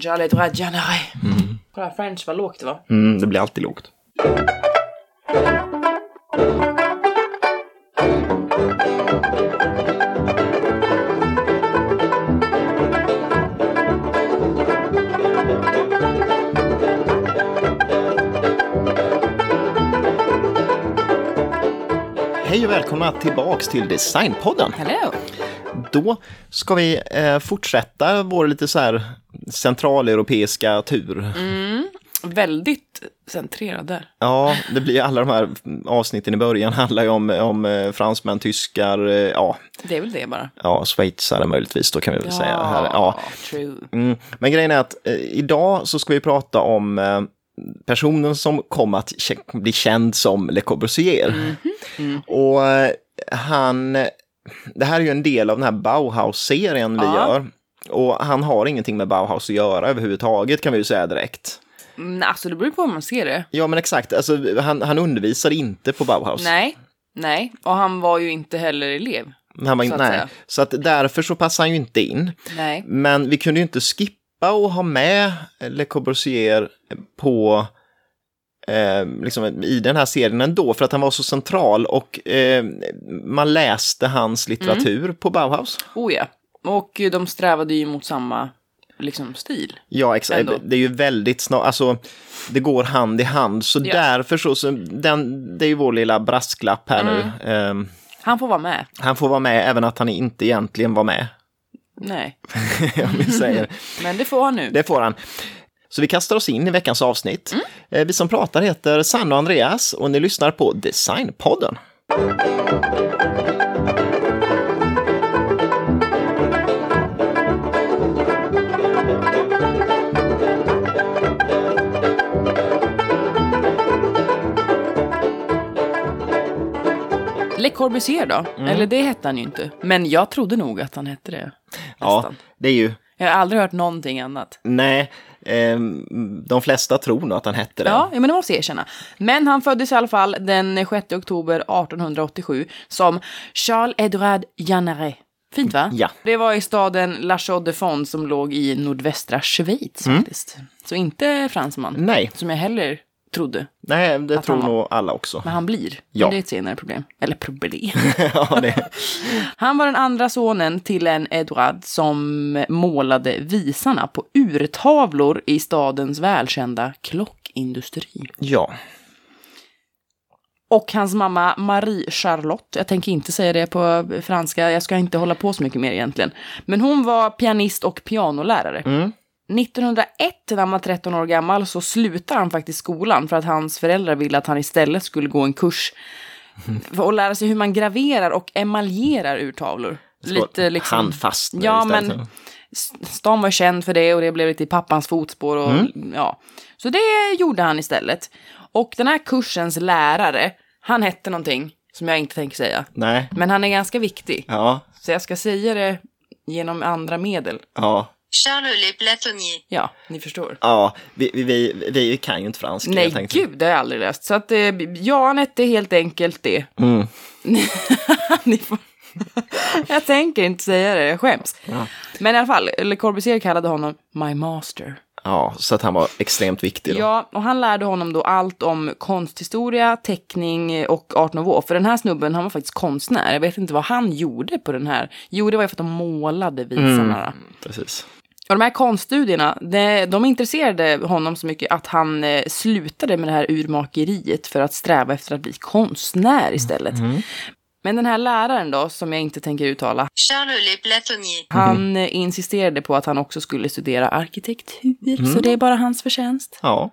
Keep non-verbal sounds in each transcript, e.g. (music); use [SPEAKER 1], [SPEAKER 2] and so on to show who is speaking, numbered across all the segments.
[SPEAKER 1] J'allais droit Janare. Kolla, French, vad lågt det var.
[SPEAKER 2] Mm, det blir alltid lågt. Hej och välkomna tillbaks till Designpodden.
[SPEAKER 1] Hello!
[SPEAKER 2] Då ska vi eh, fortsätta vår lite så här centraleuropeiska tur.
[SPEAKER 1] Väldigt centrerad där.
[SPEAKER 2] Ja, det blir alla de här avsnitten i början handlar ju om, om eh, fransmän, tyskar, eh, ja,
[SPEAKER 1] Det är väl det bara.
[SPEAKER 2] ja, schweizare möjligtvis då kan vi väl säga. Här. Ja.
[SPEAKER 1] true.
[SPEAKER 2] Mm. Men grejen är att eh, idag så ska vi prata om eh, personen som kom att bli känd som Le Corbusier. Och eh, han, det här är ju en del av den här Bauhaus-serien vi
[SPEAKER 1] Ja.
[SPEAKER 2] gör. Och han har ingenting med Bauhaus att göra överhuvudtaget kan vi ju säga direkt.
[SPEAKER 1] Mm, alltså det beror på hur man ser det.
[SPEAKER 2] Ja men exakt, alltså, han, han undervisade inte på Bauhaus.
[SPEAKER 1] Nej, nej. Och han var ju inte heller elev.
[SPEAKER 2] Han var,
[SPEAKER 1] så att
[SPEAKER 2] nej.
[SPEAKER 1] säga.
[SPEAKER 2] Så att därför så passar han ju inte in.
[SPEAKER 1] Nej.
[SPEAKER 2] Men vi kunde ju inte skippa att ha med Le Corbusier på eh, liksom, i den här serien ändå, för att han var så central och eh, man läste hans litteratur
[SPEAKER 1] Mm.
[SPEAKER 2] på Bauhaus.
[SPEAKER 1] Oh ja. Och de strävade ju mot samma liksom, stil.
[SPEAKER 2] Ja, exakt.
[SPEAKER 1] Ändå.
[SPEAKER 2] Det är ju väldigt snart, alltså det går hand i hand. Så
[SPEAKER 1] Ja.
[SPEAKER 2] därför så, så den, det är ju vår lilla brasklapp här
[SPEAKER 1] Mm.
[SPEAKER 2] nu. Eh,
[SPEAKER 1] Han får vara med.
[SPEAKER 2] han får vara med även att han inte egentligen var med,
[SPEAKER 1] Nej. (laughs)
[SPEAKER 2] om vi säger. (laughs)
[SPEAKER 1] Men det får han nu.
[SPEAKER 2] Det får han. Så vi kastar oss in i veckans avsnitt. Eh, Vi som pratar heter Sanna och Andreas och ni lyssnar på Designpodden.
[SPEAKER 1] Le Corbusier då?
[SPEAKER 2] Mm.
[SPEAKER 1] Eller det hette han ju inte. Men jag trodde nog att han hette det.
[SPEAKER 2] Ja,
[SPEAKER 1] Nästan.
[SPEAKER 2] det är ju,
[SPEAKER 1] Jag har aldrig hört någonting annat.
[SPEAKER 2] nej, eh, de flesta tror nog att han hette det.
[SPEAKER 1] Ja, men det måste jag erkänna. Men han föddes i alla fall den 6 oktober 1887 som Charles-Edouard Jeanneret. Fint va?
[SPEAKER 2] Ja.
[SPEAKER 1] Det var i staden La Chaux-de-Fonds som låg i nordvästra Schweiz
[SPEAKER 2] Mm.
[SPEAKER 1] faktiskt. Så inte fransman.
[SPEAKER 2] Nej,
[SPEAKER 1] Som jag heller trodde.
[SPEAKER 2] nej, det tror nog alla också.
[SPEAKER 1] Men han blir.
[SPEAKER 2] Ja.
[SPEAKER 1] Men det är ett senare problem. Eller problem. (laughs)
[SPEAKER 2] ja, (laughs)
[SPEAKER 1] Han var den andra sonen till en Edouard som målade visarna på urtavlor i stadens välkända klockindustri.
[SPEAKER 2] ja,
[SPEAKER 1] Och hans mamma Marie Charlotte, jag tänker inte säga det på franska, jag ska inte hålla på så mycket mer egentligen. Men hon var pianist och pianolärare.
[SPEAKER 2] Mm.
[SPEAKER 1] 1901, när han var 13 år gammal, så slutar han faktiskt skolan för att hans föräldrar ville att han istället skulle gå en kurs (laughs) att lära sig hur man graverar och emaljerar urtavlor. Lite liksom...
[SPEAKER 2] handfast.
[SPEAKER 1] Ja,
[SPEAKER 2] istället.
[SPEAKER 1] men s- stan var känd för det och det blev lite i pappans fotspår. Och,
[SPEAKER 2] Mm.
[SPEAKER 1] ja. Så det gjorde han istället. Och den här kursens lärare, han hette någonting som jag inte tänker säga.
[SPEAKER 2] Nej,
[SPEAKER 1] Men han är ganska viktig.
[SPEAKER 2] ja,
[SPEAKER 1] Så jag ska säga det genom andra medel.
[SPEAKER 2] ja,
[SPEAKER 3] Charles Le Platonnier.
[SPEAKER 1] Ja, ni förstår.
[SPEAKER 2] ja, vi, vi, vi, vi kan ju inte franska.
[SPEAKER 1] Nej, gud, det har jag aldrig läst. Så att, eh, ja, han hette helt enkelt det.
[SPEAKER 2] Mm. (laughs)
[SPEAKER 1] Ni får... jag tänker inte säga det, jag skäms. Men i alla fall, Le Corbusier kallade honom My Master.
[SPEAKER 2] Ja, så att han var extremt viktig då.
[SPEAKER 1] Ja, och han lärde honom då allt om konsthistoria, teckning och art nouveau. För den här snubben, han var faktiskt konstnär. Jag vet inte vad han gjorde på den här. Jo, det var ju för att de målade visarna. då.
[SPEAKER 2] Precis.
[SPEAKER 1] Och de här konststudierna, de, de intresserade honom så mycket att han eh, slutade med det här urmakeriet för att sträva efter att bli konstnär istället. Men den här läraren då, som jag inte tänker uttala,
[SPEAKER 3] Charles Le Platonnier.
[SPEAKER 1] han eh, insisterade på att han också skulle studera arkitektur, så det är bara hans förtjänst.
[SPEAKER 2] Ja,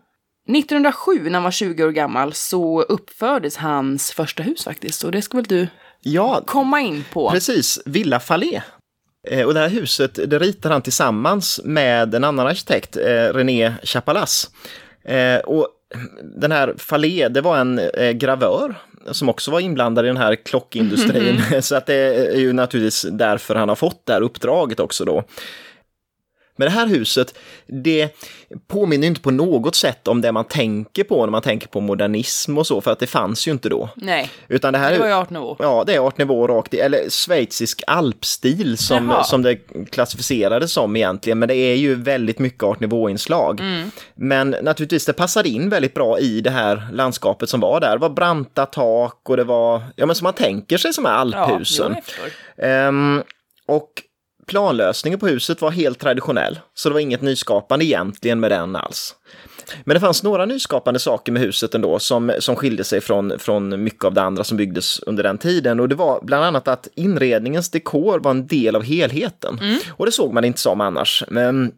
[SPEAKER 1] 1907, när han var 20 år gammal, så uppfördes hans första hus faktiskt. Och det ska väl du
[SPEAKER 2] ja
[SPEAKER 1] komma in på?
[SPEAKER 2] Precis, Villa Fallet. Eh, och det här huset det ritar han tillsammans med en annan arkitekt, eh, René Chapalas. Och den här Fallet, det var en gravör som också var inblandad i den här klockindustrin. (laughs) Så att det är ju naturligtvis därför han har fått det här uppdraget också då. Men det här huset, det påminner inte på något sätt om det man tänker på när man tänker på modernism och så, för att det fanns ju inte då.
[SPEAKER 1] Nej,
[SPEAKER 2] Utan det här
[SPEAKER 1] det var ju art nouveau.
[SPEAKER 2] Ja, det är art nouveau rakt i, eller schweizisk alpstil som,
[SPEAKER 1] Jaha.
[SPEAKER 2] som det klassificerades som egentligen, men det är ju väldigt mycket art nouveau-inslag.
[SPEAKER 1] Mm.
[SPEAKER 2] Men naturligtvis, det passade in väldigt bra i det här landskapet som var där. Det var branta tak och det var, ja men som man tänker sig som är
[SPEAKER 1] Ja,
[SPEAKER 2] alphusen.
[SPEAKER 1] jo, jag förstår.
[SPEAKER 2] Ehm, och planlösningen på huset var helt traditionell, så det var inget nyskapande egentligen med den alls. Men det fanns några nyskapande saker med huset ändå som, som skilde sig från, från mycket av det andra som byggdes under den tiden. Och det var bland annat att inredningens dekor var en del av helheten. Och det såg man inte som annars. Men,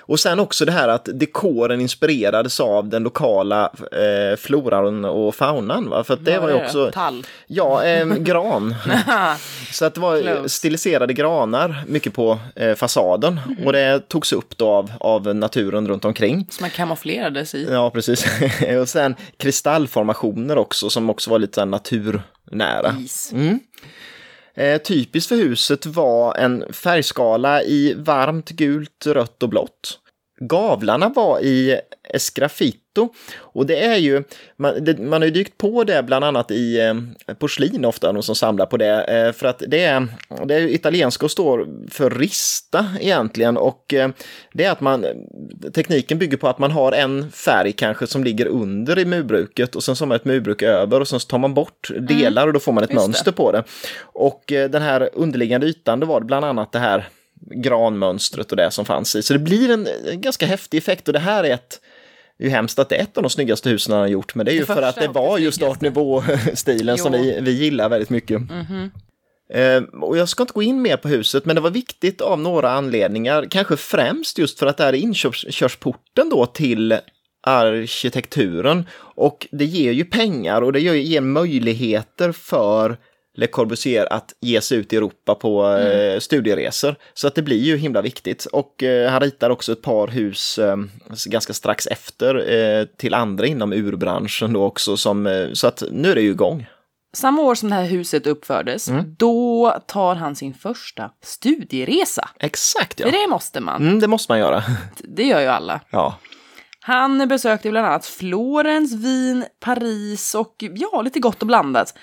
[SPEAKER 2] och sen också det här att dekoren inspirerades av den lokala eh, floran och faunan. Va? För att det
[SPEAKER 1] Vad
[SPEAKER 2] var ju också...
[SPEAKER 1] Tall.
[SPEAKER 2] Ja, eh, (laughs) gran. (laughs) Så att det var
[SPEAKER 1] Close.
[SPEAKER 2] stiliserade granar mycket på eh, fasaden och det togs upp då av, av naturen runt omkring.
[SPEAKER 1] Som man kamouflerades i.
[SPEAKER 2] Ja, precis. (laughs) och sen kristallformationer också som också var lite naturnära.
[SPEAKER 1] Is.
[SPEAKER 2] Eh, typiskt för huset var en färgskala i varmt gult, rött och blått. Gavlarna var i esgraffito och det är ju, man, det, man har ju dykt på det bland annat i eh, porslin ofta, de som samlar på det, eh, för att det är, det är ju italienska och står för rista egentligen och eh, det är att man, tekniken bygger på att man har en färg kanske som ligger under i murbruket och sen så har man ett murbruk över och sen så tar man bort delar och då får man ett
[SPEAKER 1] Just det.
[SPEAKER 2] mönster på det. Och eh, den här underliggande ytan, det var bland annat det här granmönstret och det som fanns i. Så det blir en, en ganska häftig effekt. Och det här är ett det är ju hemskt att det är ett av de snyggaste husen han har gjort, men det är ju
[SPEAKER 1] Det
[SPEAKER 2] för att det var just art nouveau-stilen som vi, vi gillar väldigt mycket. Eh, och jag ska inte gå in mer på huset, men det var viktigt av några anledningar, kanske främst just för att det här är inkörsporten då till arkitekturen. Och det ger ju pengar och det ger möjligheter för Le Corbusier att ge sig ut i Europa på eh, studieresor. Så att det blir ju himla viktigt. Och eh, han ritar också ett par hus eh, ganska strax efter till andra inom urbranschen då också. Som, så att nu är det ju igång.
[SPEAKER 1] Samma år som det här huset uppfördes,
[SPEAKER 2] Mm.
[SPEAKER 1] då tar han sin första studieresa.
[SPEAKER 2] Exakt ja.
[SPEAKER 1] För det måste man.
[SPEAKER 2] Mm, det måste man göra. (laughs)
[SPEAKER 1] Det gör ju alla.
[SPEAKER 2] Ja.
[SPEAKER 1] Han besökte bland annat Florens, Wien, Paris och ja, lite gott och blandat.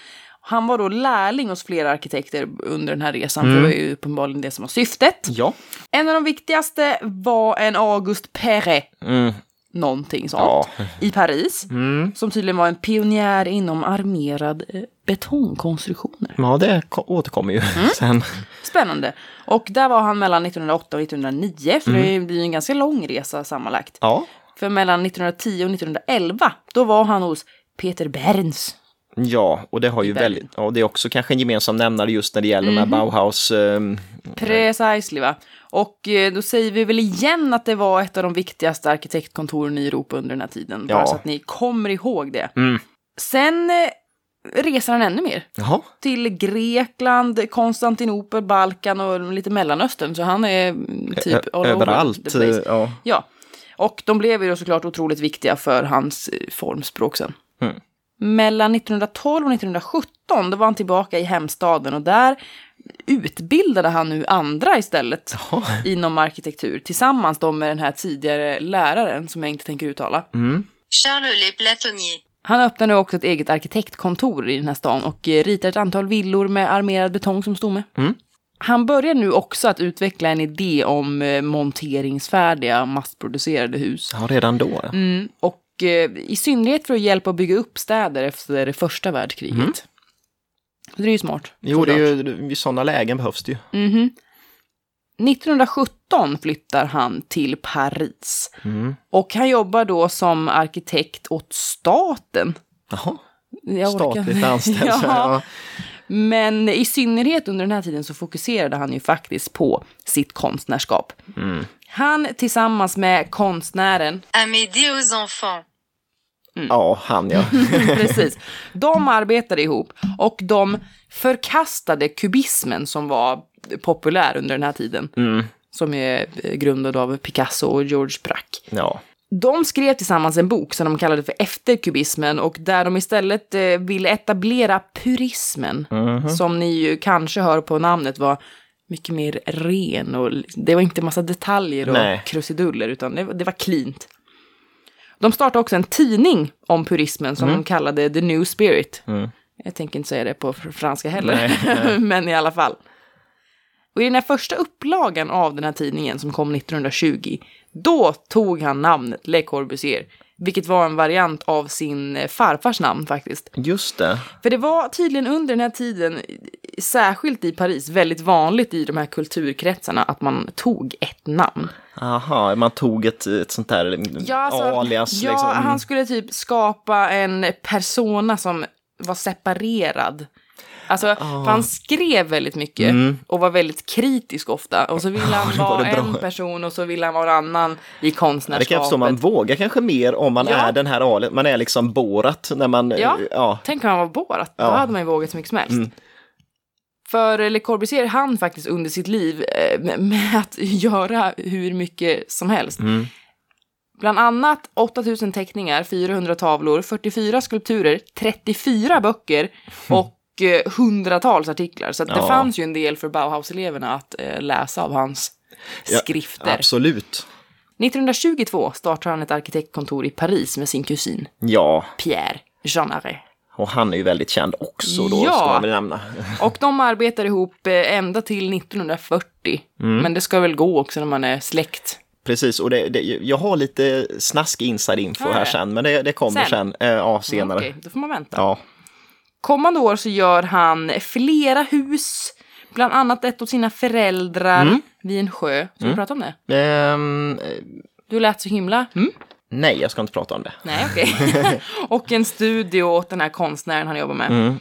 [SPEAKER 1] Han var då lärling hos flera arkitekter under den här resan, för det var ju uppenbarligen det som var syftet.
[SPEAKER 2] Ja.
[SPEAKER 1] En av de viktigaste var en August Perret,
[SPEAKER 2] Mm.
[SPEAKER 1] någonting sånt,
[SPEAKER 2] Ja.
[SPEAKER 1] i Paris.
[SPEAKER 2] Mm.
[SPEAKER 1] Som tydligen var en pionjär inom armerad eh, betongkonstruktioner.
[SPEAKER 2] Ja, det ko- återkommer ju
[SPEAKER 1] Mm. (laughs)
[SPEAKER 2] sen.
[SPEAKER 1] Spännande. Och där var han mellan 1908 och 1909, för det blir ju en ganska lång resa sammanlagt.
[SPEAKER 2] Ja.
[SPEAKER 1] För mellan 1910 och 1911, då var han hos Peter Berns.
[SPEAKER 2] Ja, och det har ju väldigt, ja, det är också kanske en gemensam nämnare just när det gäller de här Bauhaus, ehm,
[SPEAKER 1] Precisely va. Och eh, då säger vi väl igen att det var ett av de viktigaste arkitektkontoren i Europa under den här tiden. Bara
[SPEAKER 2] Ja.
[SPEAKER 1] så att ni kommer ihåg det.
[SPEAKER 2] Mm.
[SPEAKER 1] Sen eh, reser han ännu mer.
[SPEAKER 2] Jaha,
[SPEAKER 1] Till Grekland, Konstantinopel, Balkan och lite Mellanöstern. Så han är mm, typ
[SPEAKER 2] Ö- överallt. eh, Ja.
[SPEAKER 1] Ja, och de blev ju då såklart otroligt viktiga för hans eh, formspråk sen.
[SPEAKER 2] Mm.
[SPEAKER 1] Mellan 1912 och 1917 då var han tillbaka i hemstaden och där utbildade han nu andra istället
[SPEAKER 2] Jaha.
[SPEAKER 1] inom arkitektur tillsammans då med den här tidigare läraren som jag inte tänker uttala.
[SPEAKER 2] Mm.
[SPEAKER 3] Charles Le Platonnier.
[SPEAKER 1] Han öppnar nu också ett eget arkitektkontor i den här stan och eh, ritar ett antal villor med armerad betong som stomme.
[SPEAKER 2] Mm.
[SPEAKER 1] Han börjar nu också att utveckla en idé om eh, monteringsfärdiga massproducerade hus.
[SPEAKER 2] Ja, redan då.
[SPEAKER 1] Mm, och i synnerhet för att hjälpa att bygga upp städer efter det första världskriget.
[SPEAKER 2] Mm.
[SPEAKER 1] Det är ju smart.
[SPEAKER 2] Jo, det är ju, vid sådana lägen behövs det ju.
[SPEAKER 1] Mhm. 1917 flyttar han till Paris.
[SPEAKER 2] Mm.
[SPEAKER 1] Och han jobbar då som arkitekt åt staten.
[SPEAKER 2] Jaha, statligt anställd. (laughs)
[SPEAKER 1] ja.
[SPEAKER 2] ja.
[SPEAKER 1] Men i synnerhet under den här tiden så fokuserade han ju faktiskt på sitt konstnärskap.
[SPEAKER 2] Mm.
[SPEAKER 1] Han tillsammans med konstnären,
[SPEAKER 3] Amédée aux enfants.
[SPEAKER 2] ja, han ja. (laughs)
[SPEAKER 1] precis, de arbetade ihop och de förkastade kubismen som var populär under den här tiden.
[SPEAKER 2] Mm.
[SPEAKER 1] Som är eh, grundad av Picasso och George Braque.
[SPEAKER 2] ja.
[SPEAKER 1] De skrev tillsammans en bok som de kallade för Efterkubismen och där de istället eh, ville etablera purismen.
[SPEAKER 2] Mhm.
[SPEAKER 1] Som ni ju kanske hör på namnet var mycket mer ren och det var inte massa detaljer och
[SPEAKER 2] Nej.
[SPEAKER 1] krusiduller utan det, var- det var cleant. De startade också en tidning om purismen som de kallade The New Spirit. Jag tänker inte säga det på fr- franska heller, (laughs) men i alla fall. Och i den här första upplagan av den här tidningen som kom 1920, då tog han namnet Le Corbusier, vilket var en variant av sin eh, farfars namn faktiskt.
[SPEAKER 2] Just det.
[SPEAKER 1] För det var tydligen under den här tiden, särskilt i Paris, väldigt vanligt i de här kulturkretsarna att man tog ett namn.
[SPEAKER 2] Aha, man tog ett, ett sånt där alias.
[SPEAKER 1] ja
[SPEAKER 2] liksom.
[SPEAKER 1] han skulle typ skapa en persona som var separerad. Alltså, för han skrev väldigt mycket och var väldigt kritisk ofta. Och så ville (laughs) han
[SPEAKER 2] Mm. var
[SPEAKER 1] vara
[SPEAKER 2] bra.
[SPEAKER 1] en person och så ville han vara en annan i konstnärskapet.
[SPEAKER 2] det kan jag förstå, man vågar kanske mer om man
[SPEAKER 1] Ja.
[SPEAKER 2] är den här alias. Man är liksom Borat när man...
[SPEAKER 1] Ja.
[SPEAKER 2] ja.
[SPEAKER 1] Tänk om han var Borat, då.
[SPEAKER 2] Mm.
[SPEAKER 1] hade man ju vågat så mycket som helst. För Le Corbusier han faktiskt under sitt liv eh, med, med (laughs) att göra hur mycket som helst.
[SPEAKER 2] Mm.
[SPEAKER 1] Bland annat 8000 teckningar, 400 tavlor, 44 skulpturer, 34 böcker (laughs) och eh, hundratals artiklar. Så att det
[SPEAKER 2] Ja.
[SPEAKER 1] fanns ju en del för Bauhaus-eleverna att eh, läsa av hans
[SPEAKER 2] Ja,
[SPEAKER 1] skrifter.
[SPEAKER 2] Absolut.
[SPEAKER 1] 1922 startar han ett arkitektkontor i Paris med sin kusin
[SPEAKER 2] Ja,
[SPEAKER 1] Pierre Jean Arret.
[SPEAKER 2] och han är ju väldigt känd också då,
[SPEAKER 1] Ja.
[SPEAKER 2] ska man väl nämna. (laughs)
[SPEAKER 1] Och de arbetar ihop eh, ända till 1940.
[SPEAKER 2] Mm.
[SPEAKER 1] Men det ska väl gå också när man är släkt.
[SPEAKER 2] Precis, och det, det, jag har lite snaskig inside info
[SPEAKER 1] Ja,
[SPEAKER 2] här
[SPEAKER 1] ja.
[SPEAKER 2] sen, men det, det kommer
[SPEAKER 1] Sen?
[SPEAKER 2] sen. Eh, ja, senare.
[SPEAKER 1] Okej, då får man vänta.
[SPEAKER 2] Ja.
[SPEAKER 1] Kommande år så gör han flera hus. Bland annat ett åt sina föräldrar
[SPEAKER 2] Mm.
[SPEAKER 1] vid en sjö. Ska vi prata om det?
[SPEAKER 2] Ehm,
[SPEAKER 1] Du lät så himla... Mm?
[SPEAKER 2] nej, jag ska inte prata om det.
[SPEAKER 1] Nej, okej. (laughs) och en studio åt den här konstnären han jobbar med.
[SPEAKER 2] Mm.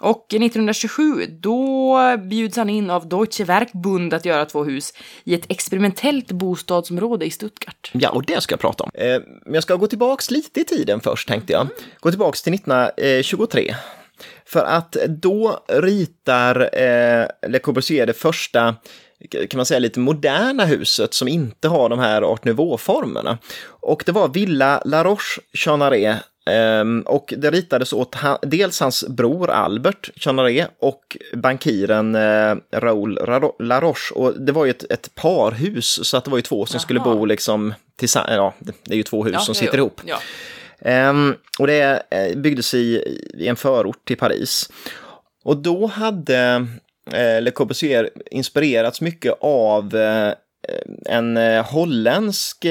[SPEAKER 1] Och 1927, då bjuds han in av Deutsche Werkbund att göra två hus i ett experimentellt bostadsområde i Stuttgart.
[SPEAKER 2] Ja, och det ska jag prata om. Eh, men jag ska gå tillbaks lite i tiden först, tänkte jag. Gå tillbaks till 1923. För att då ritar eh, Le Corbusier det första, kan man säga, lite moderna huset som inte har de här art nouveau-formerna. Och det var Villa La Roche Charnaré Ehm, och det ritades åt dels hans bror Albert Charnaré och bankiren eh, Raoul Raro- Laroche. Och det var ju ett, ett parhus, så att det var ju två som skulle
[SPEAKER 1] Jaha.
[SPEAKER 2] bo liksom tillsammans. Ja, det- är ju två hus som
[SPEAKER 1] det
[SPEAKER 2] sitter ihop.
[SPEAKER 1] Ja.
[SPEAKER 2] Ehm, och det eh, byggdes i, i en förort till Paris. Och då hade eh, Le Corbusier inspirerats mycket av eh, en holländsk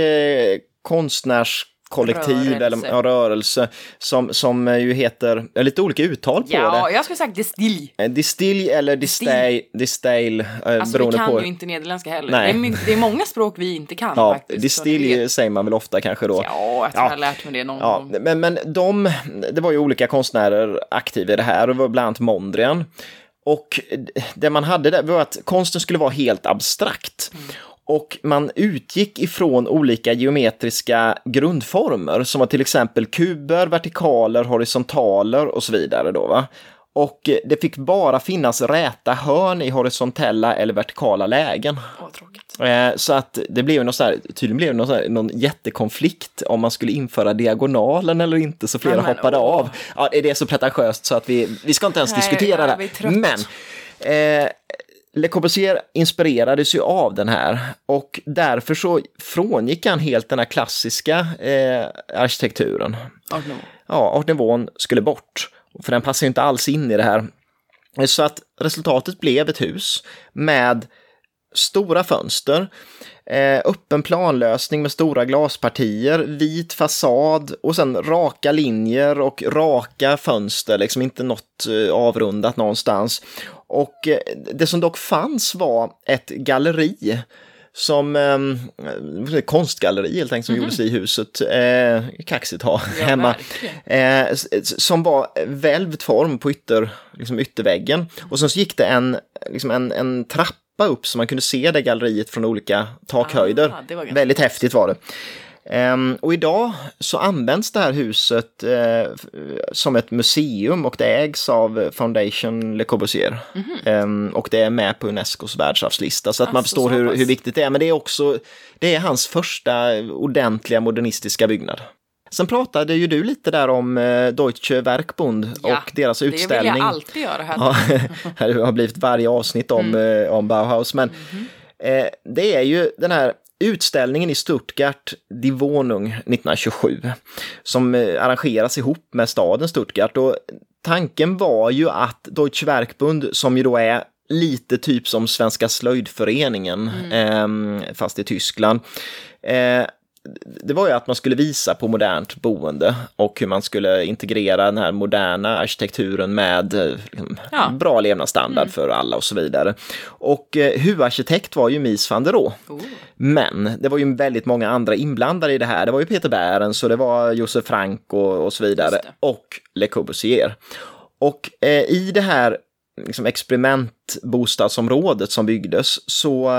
[SPEAKER 2] konstnärs konstnärskollektiv
[SPEAKER 1] Rörelse.
[SPEAKER 2] eller ja, rörelse som, som eh, ju heter, lite olika uttal på
[SPEAKER 1] Ja,
[SPEAKER 2] det.
[SPEAKER 1] jag skulle sagt distill.
[SPEAKER 2] Eh, Distill eller distil, distil eh,
[SPEAKER 1] Alltså vi
[SPEAKER 2] beroende
[SPEAKER 1] kan
[SPEAKER 2] på.
[SPEAKER 1] ju inte nederländska heller.
[SPEAKER 2] Nej.
[SPEAKER 1] Det är, det är många språk vi inte kan
[SPEAKER 2] Ja,
[SPEAKER 1] faktiskt. vet-
[SPEAKER 2] säger man väl ofta kanske då.
[SPEAKER 1] Ja, jag tror jag har lärt mig det någon
[SPEAKER 2] Ja,
[SPEAKER 1] gång.
[SPEAKER 2] men, men de, det var ju olika konstnärer aktiva i det här, det var bland annat Mondrian. Och det man hade där var att konsten skulle vara helt abstrakt. Och man utgick ifrån olika geometriska grundformer som var till exempel kuber, vertikaler, horisontaler och så vidare. Då, va? Och det fick bara finnas räta hörn i horisontella eller vertikala lägen. Eh, Så att det blev någon så här, tydligen blev någon, här, någon jättekonflikt om man skulle införa diagonalen eller inte, så flera
[SPEAKER 1] Ja, men,
[SPEAKER 2] hoppade
[SPEAKER 1] åh.
[SPEAKER 2] av. Ja, det är så pretentiöst så att vi, vi ska inte ens
[SPEAKER 1] Nej,
[SPEAKER 2] diskutera det. Men eh, Le Corbusier inspirerades ju av den här och därför så frångick han helt den här klassiska eh, arkitekturen.
[SPEAKER 1] Art.
[SPEAKER 2] Ja, Art Nouveau skulle bort, för den passar inte alls in i det här. Så att resultatet blev ett hus med stora fönster, eh, öppen planlösning med stora glaspartier, vit fasad och sen raka linjer och raka fönster, liksom inte något eh, avrundat någonstans. Och eh, det som dock fanns var ett galleri som eh, konstgalleri helt enkelt som gjordes i huset. Eh, kaxigt ha
[SPEAKER 1] Ja,
[SPEAKER 2] hemma. Eh, som var välvd form på ytter, liksom ytterväggen. Och sen så gick det en, liksom en, en trappa upp så man kunde se det galleriet från olika takhöjder.
[SPEAKER 1] Ah,
[SPEAKER 2] Väldigt häftigt var det. Ehm, och idag så används det här huset eh, som ett museum och det ägs av Foundation Le Corbusier. Ehm, och det är med på Unescos världsarvslista så att man
[SPEAKER 1] Alltså,
[SPEAKER 2] förstår
[SPEAKER 1] så
[SPEAKER 2] hur, hur viktigt det är. Men det är också, det är hans första ordentliga modernistiska byggnad. Sen pratade ju du lite där om eh, Deutsche Werkbund
[SPEAKER 1] Ja,
[SPEAKER 2] och deras
[SPEAKER 1] Det vill
[SPEAKER 2] utställning.
[SPEAKER 1] jag alltid göra här.
[SPEAKER 2] Ja, (laughs) det har blivit varje avsnitt om,
[SPEAKER 1] Mm.
[SPEAKER 2] eh, om Bauhaus. Men
[SPEAKER 1] Mhm.
[SPEAKER 2] eh, det är ju den här utställningen i Stuttgart, Die Wohnung 1927, som eh, arrangeras ihop med staden Stuttgart. Och tanken var ju att Deutsche Werkbund, som ju då är lite typ som Svenska slöjdföreningen,
[SPEAKER 1] Mm.
[SPEAKER 2] eh, fast i Tyskland, eh, det var ju att man skulle visa på modernt boende och hur man skulle integrera den här moderna arkitekturen med eh, liksom,
[SPEAKER 1] Ja. Mm.
[SPEAKER 2] bra levnadsstandard för alla och så vidare. Och eh, huvudarkitekt var ju Mies van der Rohe.
[SPEAKER 1] Oh.
[SPEAKER 2] Men det var ju väldigt många andra inblandade i det här. Det var ju Peter Behrens och det var Josef Frank och, och så vidare. Och Le Corbusier. Och eh, i det här liksom, experimentbostadsområdet som byggdes så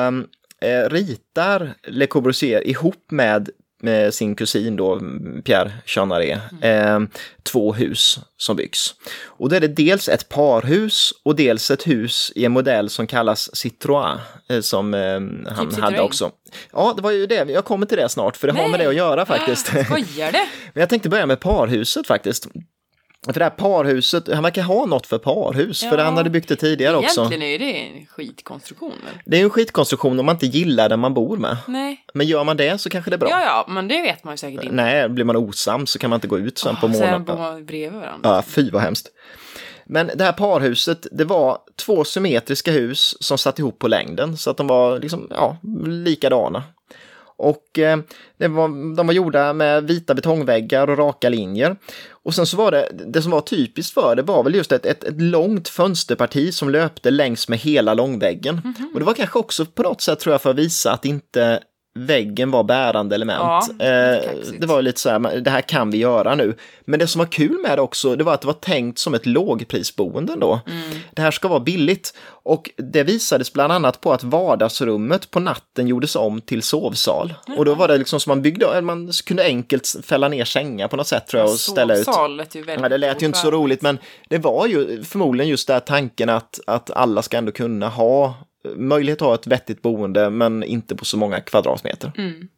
[SPEAKER 2] eh, ritar Le Corbusier ihop med med sin kusin då, Pierre Jeanneret, eh, två hus som byggs. Och då är det dels ett parhus och dels ett hus i en modell som kallas Citroën, eh, som eh, han hade
[SPEAKER 1] Citroën?
[SPEAKER 2] också. Ja, det var ju det, jag kommer till det snart, för det har med
[SPEAKER 1] Nej.
[SPEAKER 2] det att göra faktiskt.
[SPEAKER 1] Skojar det? (laughs)
[SPEAKER 2] Men jag tänkte börja med parhuset faktiskt. För det här parhuset, han verkar ha något för parhus, för
[SPEAKER 1] Ja.
[SPEAKER 2] han hade byggt det tidigare också.
[SPEAKER 1] Egentligen är det en skitkonstruktion väl?
[SPEAKER 2] Det är en skitkonstruktion om man inte gillar den man bor med.
[SPEAKER 1] Nej.
[SPEAKER 2] Men gör man det så kanske det är bra.
[SPEAKER 1] Ja, ja, men det vet man ju säkert inte.
[SPEAKER 2] Nej, blir man osams så kan man inte gå ut sen på
[SPEAKER 1] Sen
[SPEAKER 2] månaden.
[SPEAKER 1] bor man bredvid varandra.
[SPEAKER 2] Ja, fy vad hemskt. Men det här parhuset, det var två symmetriska hus som satt ihop på längden så att de var liksom, ja, likadana. Och eh, var, de var gjorda med vita betongväggar och raka linjer. Och sen så var det, det som var typiskt för det var väl just ett, ett, ett långt fönsterparti som löpte längs med hela långväggen.
[SPEAKER 1] Mhm.
[SPEAKER 2] Och det var kanske också på något sätt tror jag för att visa att inte väggen var bärande element.
[SPEAKER 1] Ja, lite
[SPEAKER 2] eh, det var lite så här, det här kan vi göra nu. Men det som var kul med det också, det var att det var tänkt som ett lågprisboende då. Det här ska vara billigt. Och det visades bland annat på att vardagsrummet på natten gjordes om till sovsal. Och då var det liksom som man byggde, man kunde enkelt fälla ner sängar på något sätt tror jag och ställa ut.
[SPEAKER 1] Sovsal lät ju väldigt
[SPEAKER 2] Ja, det lät ju inte så roligt, men det var ju förmodligen just där tanken att, att alla ska ändå kunna ha möjlighet att ha ett vettigt boende, men inte på så många kvadratmeter.
[SPEAKER 1] Mm.